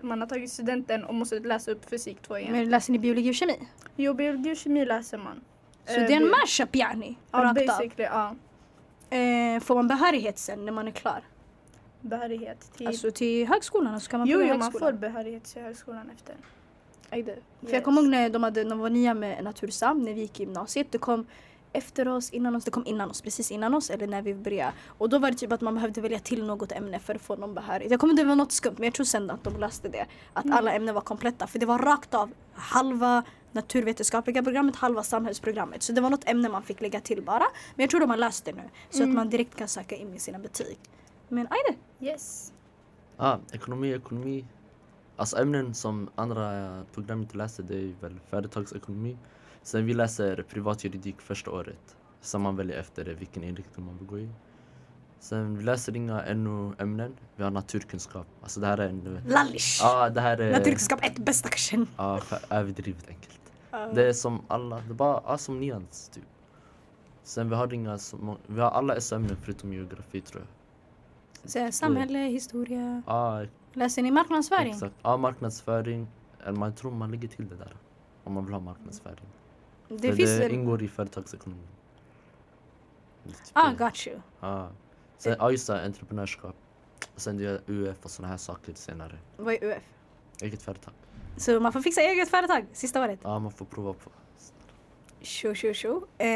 man har tagit studenten och måste läsa upp fysik 2 igen. Men läser ni biologi och kemi? Jo, biologi och kemi läser man. Så uh, det är en mashup yani? Ja, basically, ja. Uh, får man behörighet sen när man är klar? Behörighet till? Alltså till högskolan? Alltså kan man jo, jo, man får behörighet till högskolan efter. Yes. För jag kommer ihåg när de, hade, de var nya med Natursam, när vi gick i gymnasiet. Det kom efter oss, innan oss, det kom innan oss, precis innan oss eller när vi började. Och då var det typ att man behövde välja till något ämne för att få någon behörighet. Jag kommer inte ihåg något skumt men jag tror sen att de löste det. Att mm. alla ämnen var kompletta för det var rakt av halva naturvetenskapliga programmet, halva samhällsprogrammet. Så det var något ämne man fick lägga till bara. Men jag tror de har löst det nu så mm. att man direkt kan söka in i sina betyg. Men ajde! Yes. Ah, ekonomi, ekonomi. Alltså ämnen som andra program inte läser det är väl företagsekonomi Sen vi läser privatjuridik första året. Sen man väljer efter det vilken inriktning man vill gå i. Sen vi läser inga NO-ämnen. Vi har naturkunskap. Alltså det här är en... Lallish! Ja, det här är... Naturkunskap ett bästa kursen. Ja, överdrivet enkelt. Uh. Det är som alla, det är bara ja, som nians typ. Sen vi har inga, vi har alla SO-ämnen förutom geografi tror jag. Så, samhälle, historia. Ja. Läser ni marknadsföring? Exakt. Ja, marknadsföring. Man tror man lägger till det där. Om man vill ha marknadsföring. Det, För finns det ingår i företagsekonomi. Ah, got you. Ah. Sen, ja just det, entreprenörskap. Sen det är UF och såna här saker senare. Vad är UF? Eget företag. Så man får fixa eget företag sista året? Ja, man får prova på. Tjo, tjo, tjo. Eh,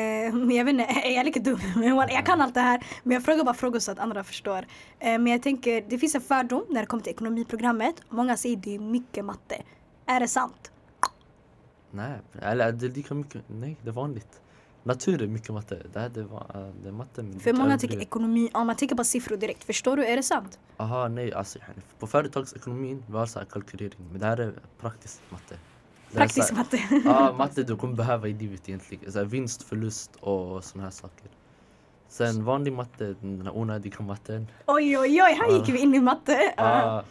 jag vet inte, är jag lika dum? jag kan allt det här. Men jag frågar bara frågor så att andra förstår. Eh, men jag tänker, det finns en fördom när det kommer till ekonomiprogrammet. Många säger det är mycket matte. Är det sant? Nej, eller det är lika mycket. Nej, det är vanligt. Natur är mycket matte. Det här det var, det är matte. För många tycker ekonomi, ja, man tänker på siffror direkt. Förstår du? Är det sant? Aha, nej. Alltså, på företagsekonomin vi har så kalkylering. Men det här är praktisk matte. Praktisk här, matte? Ja, matte du kommer behöva i livet egentligen. Så här, vinst, förlust och såna här saker. Sen vanlig matte, den onödiga matten. Oj, oj, oj, här gick vi in i matte. Ja,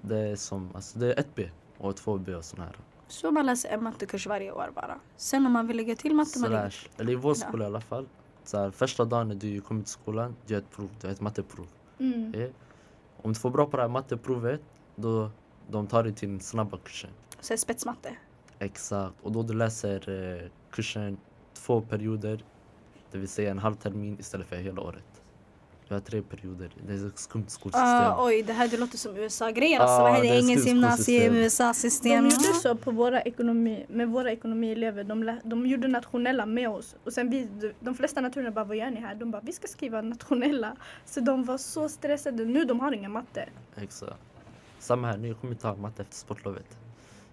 det är som, alltså det är 1B och 2B och såna här. Så man läser en mattekurs varje år bara. Sen om man vill lägga till matte, man lägger Eller i vår skola ja. i alla fall. Så här, första dagen när du kommer till skolan, du gör ett prov, du gör ett matteprov. Mm. Ja. Om du får bra på det här matteprovet, då de tar dig till den snabba kursen. Så spetsmatte? Exakt. Och då du läser eh, kursen två perioder, det vill säga en halv termin istället för hela året. Vi har tre perioder. Det är ett skumt skolsystem. Uh, oj, det här det låter som USA-grej alltså. Uh, Vad är det? Engelsk gymnasium, USA-system. De gjorde så på våra ekonomi, med våra ekonomielever. De, de gjorde nationella med oss. Och sen vi, de flesta naturerna bara, vad gör ni här? De bara, vi ska skriva nationella. Så de var så stressade. Nu de har ingen matte. Exakt. Samma här, nu kommer vi ta matte efter sportlovet.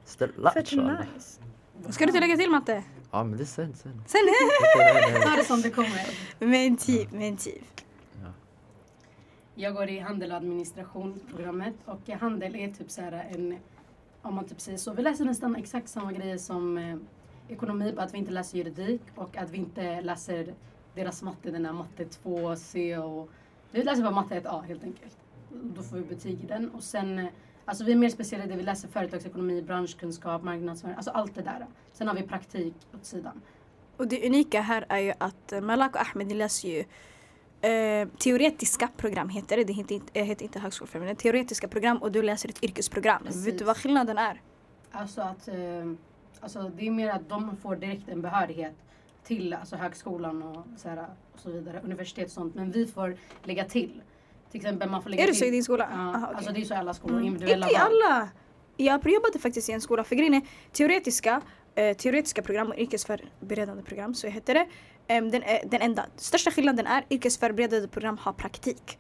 Ställa Fett nice. Ska du inte lägga till matte? Ja men det är sen. Sen? Sen? Ta det som det kommer. Men typ, men typ. Jag går i handel och administrationsprogrammet och handel är typ så här en, om man typ säger så, vi läser nästan exakt samma grejer som eh, ekonomi, bara att vi inte läser juridik och att vi inte läser deras matte, den här matte 2, C och vi läser bara matte 1A helt enkelt. Då får vi betyg i den och sen eh, Alltså vi är mer speciella vi läser företagsekonomi, branschkunskap, marknadsföring, alltså allt det där. Sen har vi praktik åt sidan. Och det unika här är ju att Malak och Ahmed läser ju Eh, teoretiska program heter det. Det heter inte, heter inte högskoleförberedande. Teoretiska program och du läser ett yrkesprogram. Precis. Vet du vad skillnaden är? Alltså att eh, alltså det är mer att de får direkt en behörighet till alltså högskolan och så, här, och så vidare. Universitet och sånt. Men vi får lägga till. Till exempel man får lägga är det så i din skola? Ja, Aha, okay. Alltså det är så i alla skolor. Mm. Inte i alla! Jag jobbade faktiskt i en skola för grejen är teoretiska, eh, teoretiska program och yrkesförberedande program så heter det. Um, den, den enda största skillnaden är yrkesförberedande program har praktik.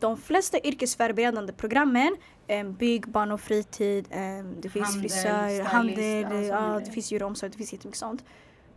De flesta yrkesförberedande programmen, um, bygg, barn och fritid, um, det finns handel, frisör, handel, alltså, ja, det finns djur och omsorg, det finns jättemycket sånt.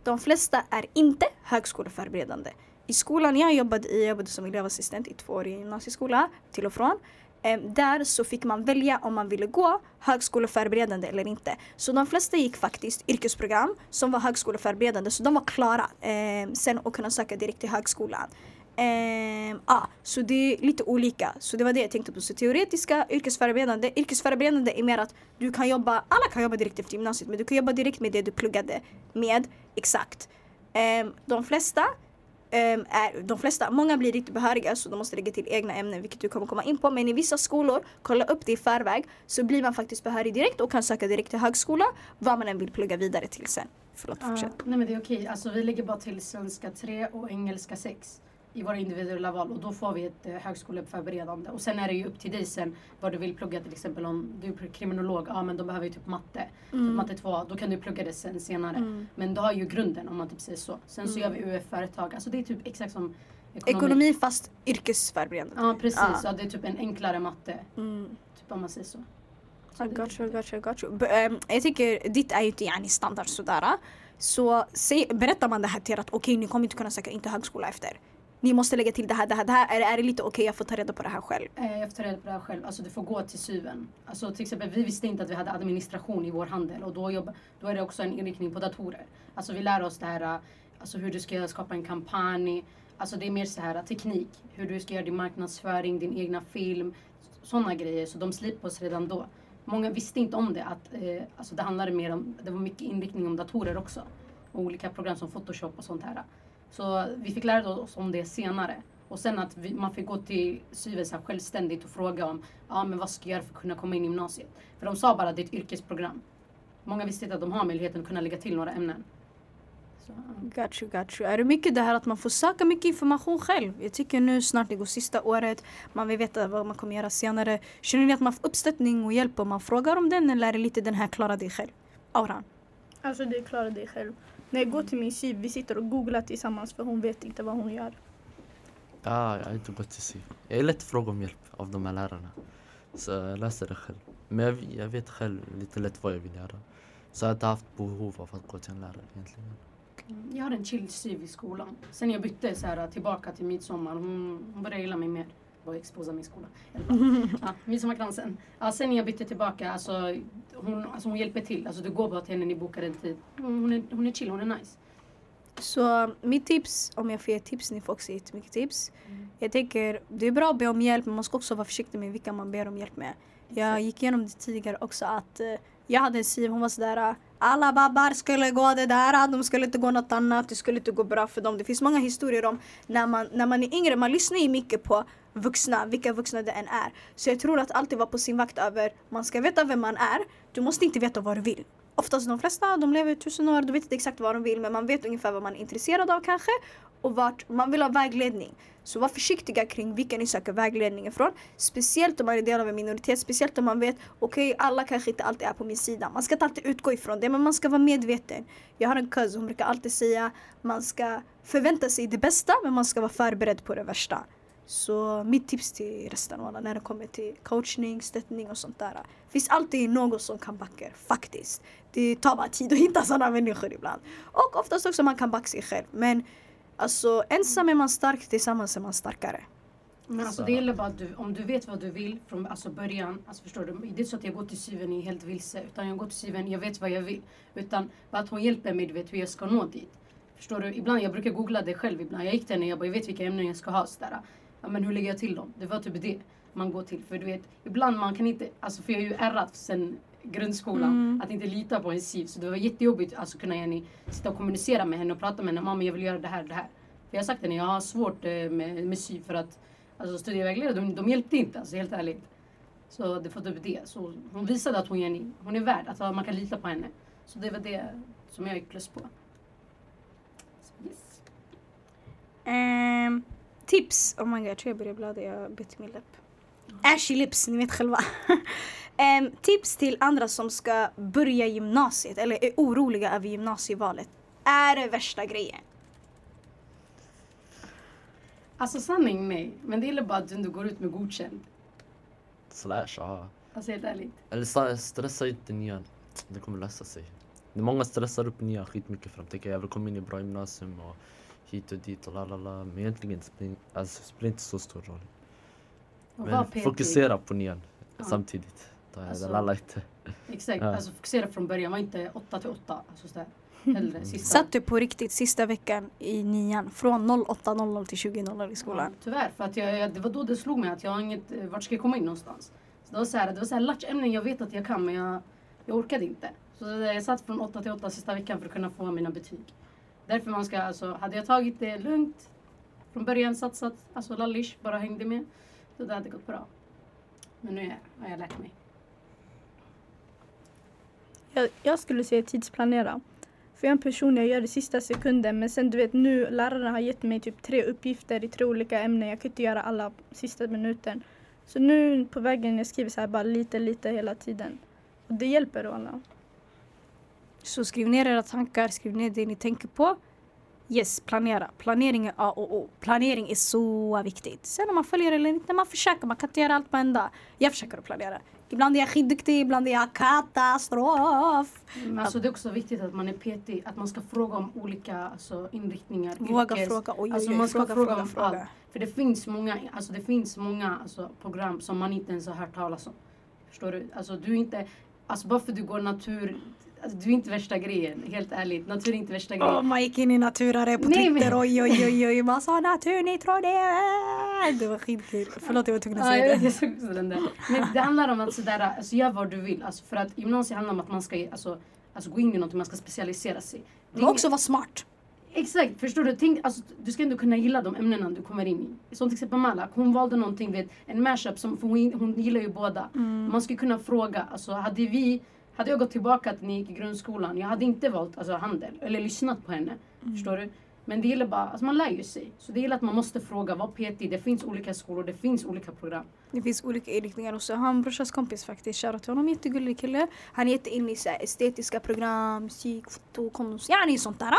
De flesta är inte högskoleförberedande. I skolan jag jobbade i, jag jobbade som elevassistent i två år i gymnasieskola, till och från. Ehm, där så fick man välja om man ville gå högskoleförberedande eller inte. Så de flesta gick faktiskt yrkesprogram som var högskoleförberedande så de var klara eh, sen att kunna söka direkt till högskolan. Eh, ah, så det är lite olika. Så det var det jag tänkte på. Så teoretiska, yrkesförberedande. Yrkesförberedande är mer att du kan jobba, alla kan jobba direkt efter gymnasiet men du kan jobba direkt med det du pluggade med. Exakt. Eh, de flesta är, de flesta, många blir inte behöriga så de måste lägga till egna ämnen vilket du kommer komma in på. Men i vissa skolor, kolla upp det i förväg, så blir man faktiskt behörig direkt och kan söka direkt till högskola vad man än vill plugga vidare till sen. Förlåt, fortsätt. nej men det är okej. Alltså vi lägger bara till svenska 3 och engelska 6 i våra individuella val och då får vi ett eh, högskoleförberedande. Och sen är det ju upp till dig sen vad du vill plugga till exempel om du är kriminolog, ja men då behöver ju typ matte. Mm. Typ matte 2, då kan du plugga det sen senare. Mm. Men du har ju grunden om man typ säger så. Sen så mm. gör vi UF-företag, alltså det är typ exakt som ekonomi, ekonomi fast yrkesförberedande. Ja precis, ah. ja, det är typ en enklare matte. Mm. Typ om man säger så. så I got you, got you, got you. B um, jag tycker ditt är ju inte yani standard sådär. Så se, berättar man det här till er att okej okay, ni kommer inte kunna söka in till högskola efter ni måste lägga till det här, det här, det här. Är, är det lite okej, okay, jag får ta reda på det här själv? Eh, jag får ta reda på det här själv. Alltså du får gå till SUVen. Alltså till exempel, vi visste inte att vi hade administration i vår handel och då, jobba, då är det också en inriktning på datorer. Alltså vi lär oss det här, alltså hur du ska skapa en kampanj. Alltså det är mer så här teknik. Hur du ska göra din marknadsföring, din egna film. Sådana grejer. Så de slipper oss redan då. Många visste inte om det. Att, eh, alltså det handlade mer om, det var mycket inriktning om datorer också. Och olika program som Photoshop och sånt här. Så vi fick lära oss om det senare. Och sen att vi, man fick gå till Syves självständigt och fråga om ja, men vad ska jag göra för att kunna komma in i gymnasiet. För de sa bara att det är ett yrkesprogram. Många visste inte att de har möjligheten att kunna lägga till några ämnen. Så. Got you, got you. Är det mycket det här att man får söka mycket information själv? Jag tycker nu snart det går sista året, man vill veta vad man kommer göra senare. Känner ni att man får uppstöttning och hjälp om man frågar om den eller är det lite den här klara dig själv? Auran? Alltså det är klara dig själv. När jag går till min SYV, vi sitter och googlar tillsammans för hon vet inte vad hon gör. Ja, jag har inte gått till SYV. Jag är lätt fråga om hjälp av de här lärarna. Så jag läser det själv. Men jag, jag vet själv lite lätt vad jag vill göra. Så jag har inte haft behov av att gå till en lärare egentligen. Jag har en chill syv i skolan. Sen jag bytte så här, tillbaka till midsommar, hon, hon började gilla mig mer var exposa min skola. ja, midsommarkransen. Ja, sen när jag bytte tillbaka, alltså hon, alltså hon hjälper till. Alltså du går bara till henne, ni bokar en tid. Hon är, hon är chill, hon är nice. Så mitt tips, om jag får ge tips, ni får också jättemycket tips. Mm. Jag tänker, det är bra att be om hjälp men man ska också vara försiktig med vilka man ber om hjälp med. Jag gick igenom det tidigare också att uh, jag hade en siv, hon var sådär alla babbar skulle gå det där, de skulle inte gå något annat, det skulle inte gå bra för dem. Det finns många historier om när man, när man är yngre, man lyssnar ju mycket på vuxna, vilka vuxna det än är. Så jag tror att alltid vara på sin vakt över, man ska veta vem man är, du måste inte veta vad du vill. Oftast de flesta, de lever tusen år, de vet inte exakt vad de vill men man vet ungefär vad man är intresserad av kanske och vart man vill ha vägledning. Så var försiktiga kring vilka ni söker vägledning ifrån. Speciellt om man är del av en minoritet, speciellt om man vet okej okay, alla kanske inte alltid är på min sida. Man ska inte alltid utgå ifrån det men man ska vara medveten. Jag har en cousin, hon brukar alltid säga man ska förvänta sig det bästa men man ska vara förberedd på det värsta. Så mitt tips till resten av alla när det kommer till coachning, stöttning och sånt där. finns alltid någon som kan backa faktiskt. Det tar bara tid att hitta sådana människor ibland. Och oftast också man kan backa sig själv. Men alltså ensam är man stark, tillsammans är man starkare. Men alltså det gäller bara att du, om du vet vad du vill från alltså början. Alltså förstår du? Det är så att jag går till syven är helt vilse. Utan jag går till syven, jag vet vad jag vill. Utan bara att hon hjälper mig, du vet hur jag ska nå dit. Förstår du? Ibland, jag brukar googla det själv ibland. Jag gick till henne och jag bara, jag vet vilka ämnen jag ska ha. Sådär ja, men hur lägger jag till dem? Det var typ det man går till. För du vet, ibland man kan inte, alltså för jag är ju ärrat sen grundskolan, mm. att inte lita på en SIV. Så det var jättejobbigt att alltså, kunna Jenny, sitta och kommunicera med henne och prata med henne. Mamma jag vill göra det här det här. För jag har sagt till henne, jag har svårt eh, med, med SIV för att alltså, studievägledare, de, de hjälpte inte alltså, helt ärligt. Så det var typ det. Så hon visade att hon, Jenny, hon är värd, att man kan lita på henne. Så det var det som jag gick plus på. Så, yes. Um tips! Oh my god, jag tror jag börjar blöda. Jag har bytt min läpp. Ashy lips, ni vet själva. um, tips till andra som ska börja gymnasiet eller är oroliga över gymnasievalet. Är det värsta grejen? Alltså sanning nej. Men det gäller bara att du går ut med godkänd. Slash ja. Alltså helt ärligt. Eller stressa inte nian. Det kommer lösa sig. Många stressar upp nian skitmycket för de tänker jag vill komma in i bra gymnasium och hit och dit och lalala. Men egentligen spelar alltså, spelar inte så stor roll. Men fokusera på nian ja. samtidigt. Då är alltså, det lalla inte. Exakt, ja. alltså fokusera från början. Var inte 8 till 8. Alltså så Hellre, mm. Satt du på riktigt sista veckan i nian från 08.00 till 20.00 i skolan? Ja, tyvärr, för att jag, jag, det var då det slog mig att jag har inget, eh, vart ska jag komma in någonstans? Så det var så här, det var så här latchämnen jag vet att jag kan men jag, jag orkade inte. Så jag satt från 8 till 8 sista veckan för att kunna få mina betyg. Därför man ska, alltså, hade jag tagit det lugnt, från början satsat, alltså lallish, bara hängde med. Så det hade gått bra. Men nu har jag lärt mig. Jag, jag skulle säga tidsplanera. För jag är en person, jag gör det sista sekunden men sen du vet nu, lärarna har gett mig typ tre uppgifter i tre olika ämnen. Jag kan inte göra alla sista minuten. Så nu på vägen jag skriver så här bara lite, lite hela tiden. Och det hjälper alla. Så skriv ner era tankar, skriv ner det ni tänker på. Yes, planera. Planering är A och O. Planering är så viktigt. Sen om man följer eller inte, man försöker. Man kan inte göra allt på en dag. Jag försöker att planera. Ibland är jag skitduktig, ibland är jag katastrof. Men alltså det är också viktigt att man är petig, att man ska fråga om olika alltså, inriktningar. Våga yrkes. fråga. Oj, alltså, man ska fråga, fråga, om fråga. allt. För det finns många, alltså, det finns många alltså, program som man inte ens har hört talas om. Förstår du? Alltså, du inte, alltså, bara för att du går natur Alltså, du är inte värsta grejen, helt ärligt. Natur är inte värsta grejen. Oh, man gick in i naturare på Nej, Twitter, men... oj oj oj oj. Man sa natur, ni tror det. Det var skitkul. Förlåt jag var tvungen att säga det. Jag såg också den där. Men det handlar om att sådär, alltså, gör vad du vill. Alltså, för att gymnasiet handlar om att man ska alltså, alltså, gå in i något, man ska specialisera sig. Men också vara smart. Exakt, förstår du? Tänk, alltså, du ska ändå kunna gilla de ämnena du kommer in i. Som till exempel Malak, hon valde någonting, vet, en mashup, som, för hon, hon gillar ju båda. Mm. Man skulle kunna fråga, alltså hade vi hade jag gått tillbaka till när jag gick i grundskolan, jag hade inte valt alltså, handel eller lyssnat på henne. Mm. Förstår du? Men det gäller bara, alltså man lär ju sig. Så det gäller att man måste fråga, vad PT? Det finns olika skolor, det finns olika program. Det finns olika inriktningar också. Han en brorsas kompis faktiskt, shoutout till honom, jättegullig kille. Han är jätteinne i så estetiska program, musik, foto, konst, yani sånt där.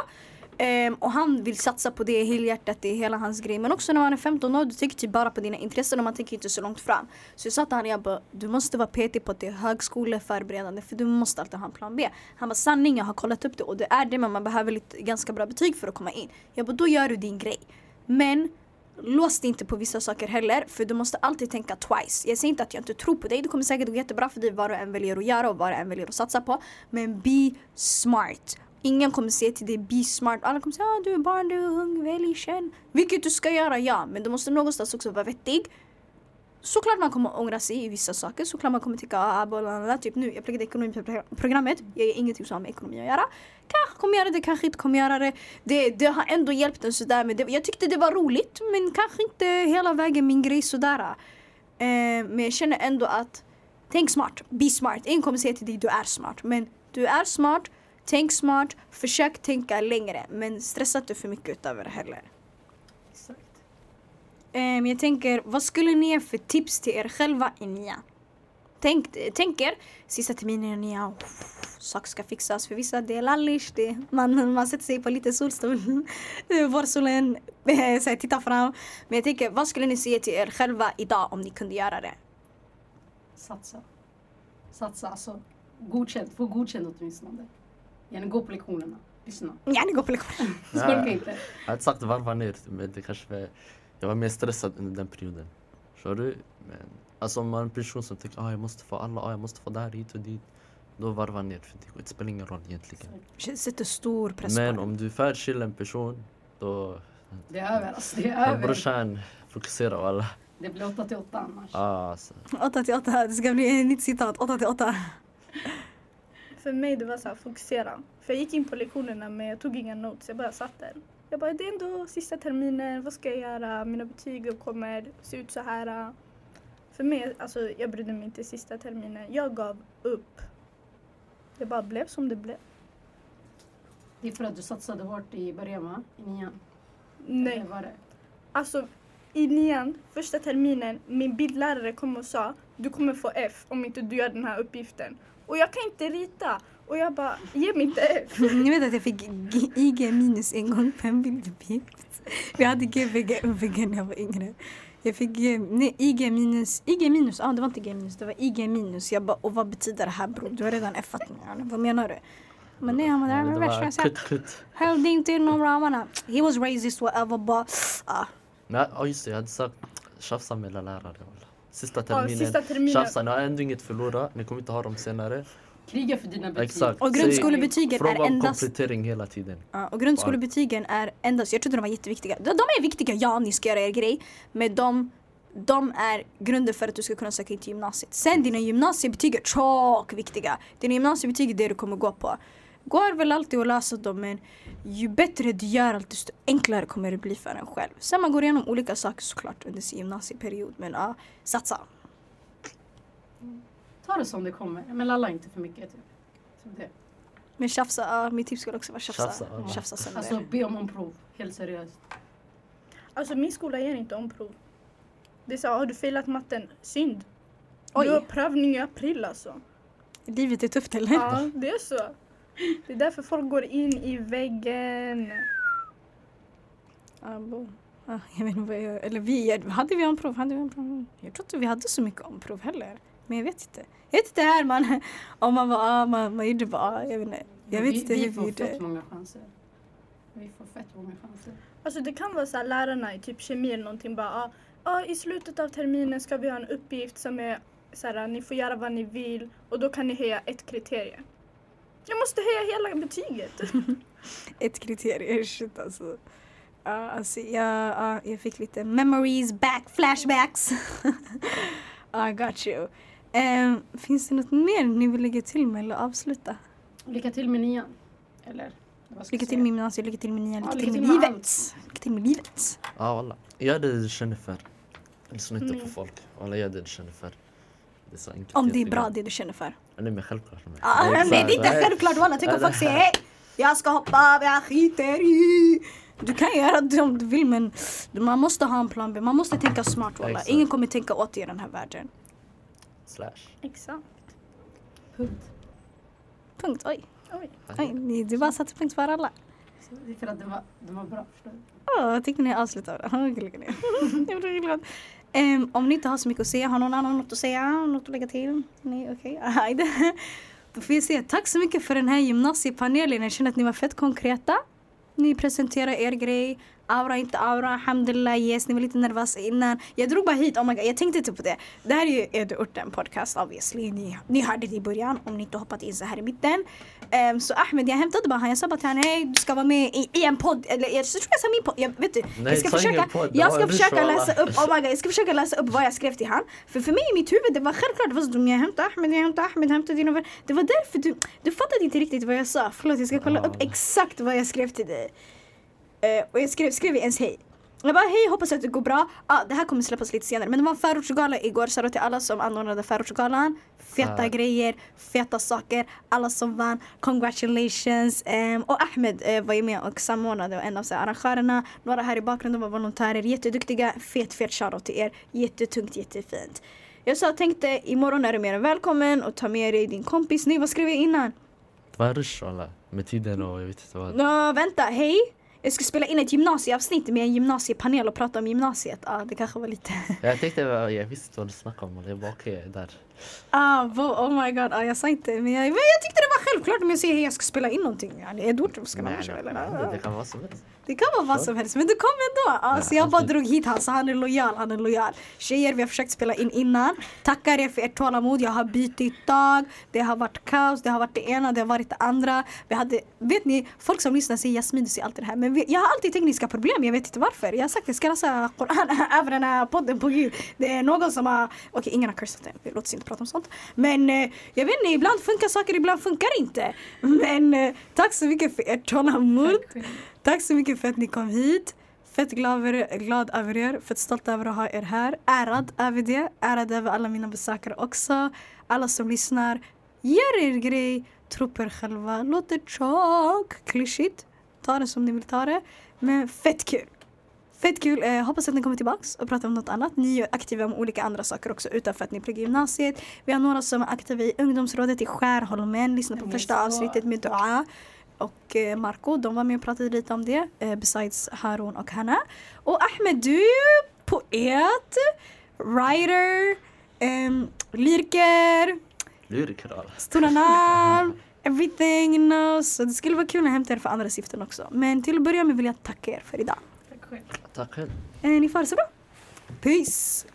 Um, och han vill satsa på det helhjärtat, det är hela hans grej. Men också när man är 15 år, du tänker typ bara på dina intressen och man tänker inte så långt fram. Så jag sa till honom, jag bara, du måste vara petig på att det är högskoleförberedande för du måste alltid ha en plan B. Han bara, sanning jag har kollat upp det och det är det men man behöver lite, ganska bra betyg för att komma in. Jag bara, då gör du din grej. Men lås dig inte på vissa saker heller för du måste alltid tänka twice. Jag säger inte att jag inte tror på dig, det kommer säkert gå jättebra för dig vad du än väljer att göra och vad du än väljer att satsa på. Men be smart. Ingen kommer säga till dig be smart. Alla kommer säga ah, du är barn, du är ung, välj, känn. Vilket du ska göra, ja. Men du måste någonstans också vara vettig. Såklart man kommer ångra sig i vissa saker. Såklart man kommer tycka ah, blablabla. Typ nu, jag pluggade ekonomiprogrammet. Jag gör ingenting som har med ekonomi att göra. Kanske kommer göra det, kanske inte kommer göra det. Det, det har ändå hjälpt en sådär. Men det, jag tyckte det var roligt men kanske inte hela vägen min grej sådär. Eh, men jag känner ändå att tänk smart, be smart. Ingen kommer säga till dig du är smart. Men du är smart Tänk smart, försök tänka längre men stressa inte för mycket utöver det heller. Exakt. Um, jag tänker, vad skulle ni ge för tips till er själva i nian? Tänk, tänk er, sista terminen i nian, saker ska fixas. För vissa det är lallish, det, man, man sätter sig på lite solstol, vårsolen, så tittar fram. Men jag tänker, vad skulle ni säga till er själva idag om ni kunde göra det? Satsa. Satsa alltså. Godkänt, få godkänt åtminstone. Gärna gå på lektionerna. Lyssna. Gärna gå på lektionerna. Skolka inte. Jag hade sagt varva ner, men det kanske var, jag var mer stressad under den perioden. Förstår du? Men, alltså om man är en person som tänker ah, jag måste få alla, ah, jag måste få där hit och dit. Då varva ner, för det spelar ingen roll egentligen. Det sätter stor press Men om du är för chill en person, då... Det är över alltså, det är över. Brorsan, fokusera på alla. Det blir 8 till 8 annars. Ah, alltså. 8 till 8, det ska bli ett nytt citat. 8 till 8. För mig det var så här, fokusera. För jag gick in på lektionerna men jag tog inga notes, jag bara satt där. Jag bara, det är ändå sista terminen, vad ska jag göra? Mina betyg kommer se ut så här. För mig, alltså jag brydde mig inte sista terminen. Jag gav upp. Det bara blev som det blev. Det är för att du satsade hårt i början va? I nian? Nej. Eller var det? Alltså i nian, första terminen, min bildlärare kom och sa du kommer få F om inte du gör den här uppgiften. Och jag kan inte rita. Och jag bara, ge mig inte F. Ni vet att jag fick IG minus en gång på en bilduppgift. Vi hade GVG när jag var yngre. Jag fick nej, IG minus, IG minus, ah, det var inte G minus, det var IG minus. Jag bara, och vad betyder det här bror? Du har redan F-at mig. Vad menar du? Men nej, han var där med värsta kutt, Höll inte inom ramarna. He was racist whatever but... Ah. Ja just det, jag hade sagt tjafsa med lärare. Sista terminen. Ja, sista terminen. Tjafsa, ni har ändå inget förlorat. Ni kommer inte ha dem senare. Kriga för dina betyg. Exakt. Och grundskolebetygen är endast... Fråga om komplettering hela tiden. Ja, och grundskolebetygen är endast, jag trodde de var jätteviktiga. De, de är viktiga, ja ni ska göra er grej. Men de, de är grunden för att du ska kunna söka in till gymnasiet. Sen dina gymnasiebetyg är tjock viktiga. Dina gymnasiebetyg är det du kommer gå på. Går väl alltid att lösa dem men ju bättre du gör allt desto enklare kommer det bli för en själv. Sen man går igenom olika saker såklart under sin gymnasieperiod men ja, satsa. Ta det som det kommer, men lalla inte för mycket. Typ. Så det. Men tjafsa, ja, mitt tips skulle också vara tjafsa. Tjafsa, ja. Tjafsa sönder. Alltså be om omprov, helt seriöst. Alltså min skola ger inte omprov. Det är så, har du failat matten? Synd. Oj. Du har prövning i april alltså. Livet är tufft eller? Ja, det är så. Det är därför folk går in i väggen. Ja, bo. Ja, jag vet inte vad jag Eller vi, hade vi omprov? Hade vi omprov? Jag tror inte vi hade så mycket omprov heller. Men jag vet inte. Jag vet inte här man, om man var A, man, man gjorde bara A. Jag vet inte. Jag vet vi, inte vi hur vi får gjorde. fett många chanser. Vi får fett många chanser. Alltså det kan vara så här, lärarna i typ kemi eller någonting bara ah, ah, i slutet av terminen ska vi ha en uppgift som är så här, ni får göra vad ni vill och då kan ni höja ett kriterie. Jag måste höja hela betyget. Ett kriterium, shit alltså. Ja, alltså jag, ja, jag fick lite memories back, flashbacks. I got you. Ehm, finns det något mer ni vill lägga till med eller avsluta? Lycka till med nian. Eller? Lycka till med gymnasiet, lycka till med nian, Ja, lycka till med med livet. Lycka till med livet. Ja walla. Gör det du känner för. Lyssna inte Mm. på folk. Walla gör det du känner för. Det är så enkelt. Om det är bra det du känner för. Nej men självklart. Ah, nej, det är inte självklart walla. Tänk om folk säger hej, jag ska hoppa, jag skiter i. Du kan göra det om du vill men man måste ha en plan B. Man måste tänka smart walla. Ingen kommer tänka åt dig i den här världen. Slash. Exakt. Punkt. Punkt, oj. Oj. oj ni- du bara satte punkt för alla. Det är för att den var, den var bra. Förstår du? Jag tyckte ni avslutade. Jag blev glad. Um, om ni inte har så mycket att säga, har någon annan något att säga? Något att lägga till? Nej, okej. Okay. Då får jag säga tack så mycket för den här gymnasiepanelen. Jag känner att ni var fett konkreta. Ni presenterar er grej. Aura, inte aura. Alhamdulillah, yes. Ni var lite nervösa innan. Jag drog bara hit, oh my god, jag tänkte inte på det. Det här är ju Ödeorten podcast obviously. Ni, ni hörde det i början om ni inte hoppat in så här i mitten. Ehm, så Ahmed, jag hämtade bara han. Jag sa bara till honom, hej du ska vara med i, i en podd. Eller jag tror jag sa min podd. Jag, vet du, Nej, jag ska försöka, podd. Jag ska försöka läsa upp, oh my god, jag ska försöka läsa upp vad jag skrev till han. För för mig i mitt huvud, det var självklart, det var så, jag hämtade Ahmed, jag hämtade Ahmed, hämtade din. Det var därför du, du fattade inte riktigt vad jag sa. Förlåt, jag ska kolla Ja. upp exakt vad jag skrev till dig. Eh, och jag skrev, skrev ens hej. Jag bara hej, hoppas att det går bra. Ah, det här kommer släppas lite senare. Men det var en förortsgala igår. Shoutout till alla som anordnade förortsgalan. Feta Ja. grejer, feta saker. Alla som vann, congratulations. Ehm, och Ahmed eh, var ju med och samordnade och en av så arrangörerna. Några här i bakgrunden var volontärer. Jätteduktiga. Fet, fet shoutout till er. Jättetungt, jättefint. Jag sa, tänkte imorgon är du mer än välkommen och ta med dig din kompis. Nej, vad skrev jag innan? Det var en rush walla. Med tiden och jag vet inte vad. Nå, vänta, hej! Jag ska spela in ett gymnasieavsnitt med en gymnasiepanel och prata om gymnasiet. Ja, det kanske var lite... Jag tänkte, jag visste vad du snackade om. Jag bara okej, är där. Ah, oh my god, ah, jag sa inte. Men jag, men jag tyckte det var självklart om jag säger hej jag ska spela in någonting. Ja, det är Edward som ska Nej, vara nej, nej, Ah, Det kan vara helst. Det kan vara vad som helst, men du kom ändå. Så Ja, jag bara drog hit han, så han är lojal, han är lojal. Tjejer, vi har försökt spela in innan. Tackar er för ert tålamod. Jag har bytt dag, det har varit kaos, det har varit det ena, det har varit det andra. Vi hade, vet ni, folk som lyssnar säger Jasmin, du säger alltid det här. Men vi, jag har alltid tekniska problem, jag vet inte varför. Jag har sagt jag ska läsa Koran över den här podden på gud. Det är någon som har, okej ingen har cursat det, låt oss inte prata om sånt. Men eh, jag vet inte, ibland funkar saker, ibland funkar inte. Men eh, tack så mycket för ert tålamod. Tack så mycket för att ni kom hit. Fett glad över, er, glad över er, fett stolt över att ha er här. Ärad över det, ärad över alla mina besökare också. Alla som lyssnar, gör er grej, tro på er själva. Låt det tjock, klyschigt. Ta det som ni vill ta det. Men fett kul. Fett kul. Eh, hoppas att ni kommer tillbaks och pratar om något annat. Ni är aktiva om olika andra saker också utanför att ni pluggar gymnasiet. Vi har några som är aktiva i ungdomsrådet i Skärholmen. Lyssna på första avsnittet med Dua och eh, Marco. De var med och pratade lite om det. Eh, besides Harun och Hanna. Och Ahmed, du är ju poet, writer, ehm, lyriker, Lyriker stora namn. Everything you know. Så det skulle vara kul att hämta er för andra syften också. Men till att börja med vill jag tacka er för idag. Tack själv. Tack själv. Eh, ni får ha det så bra. Peace!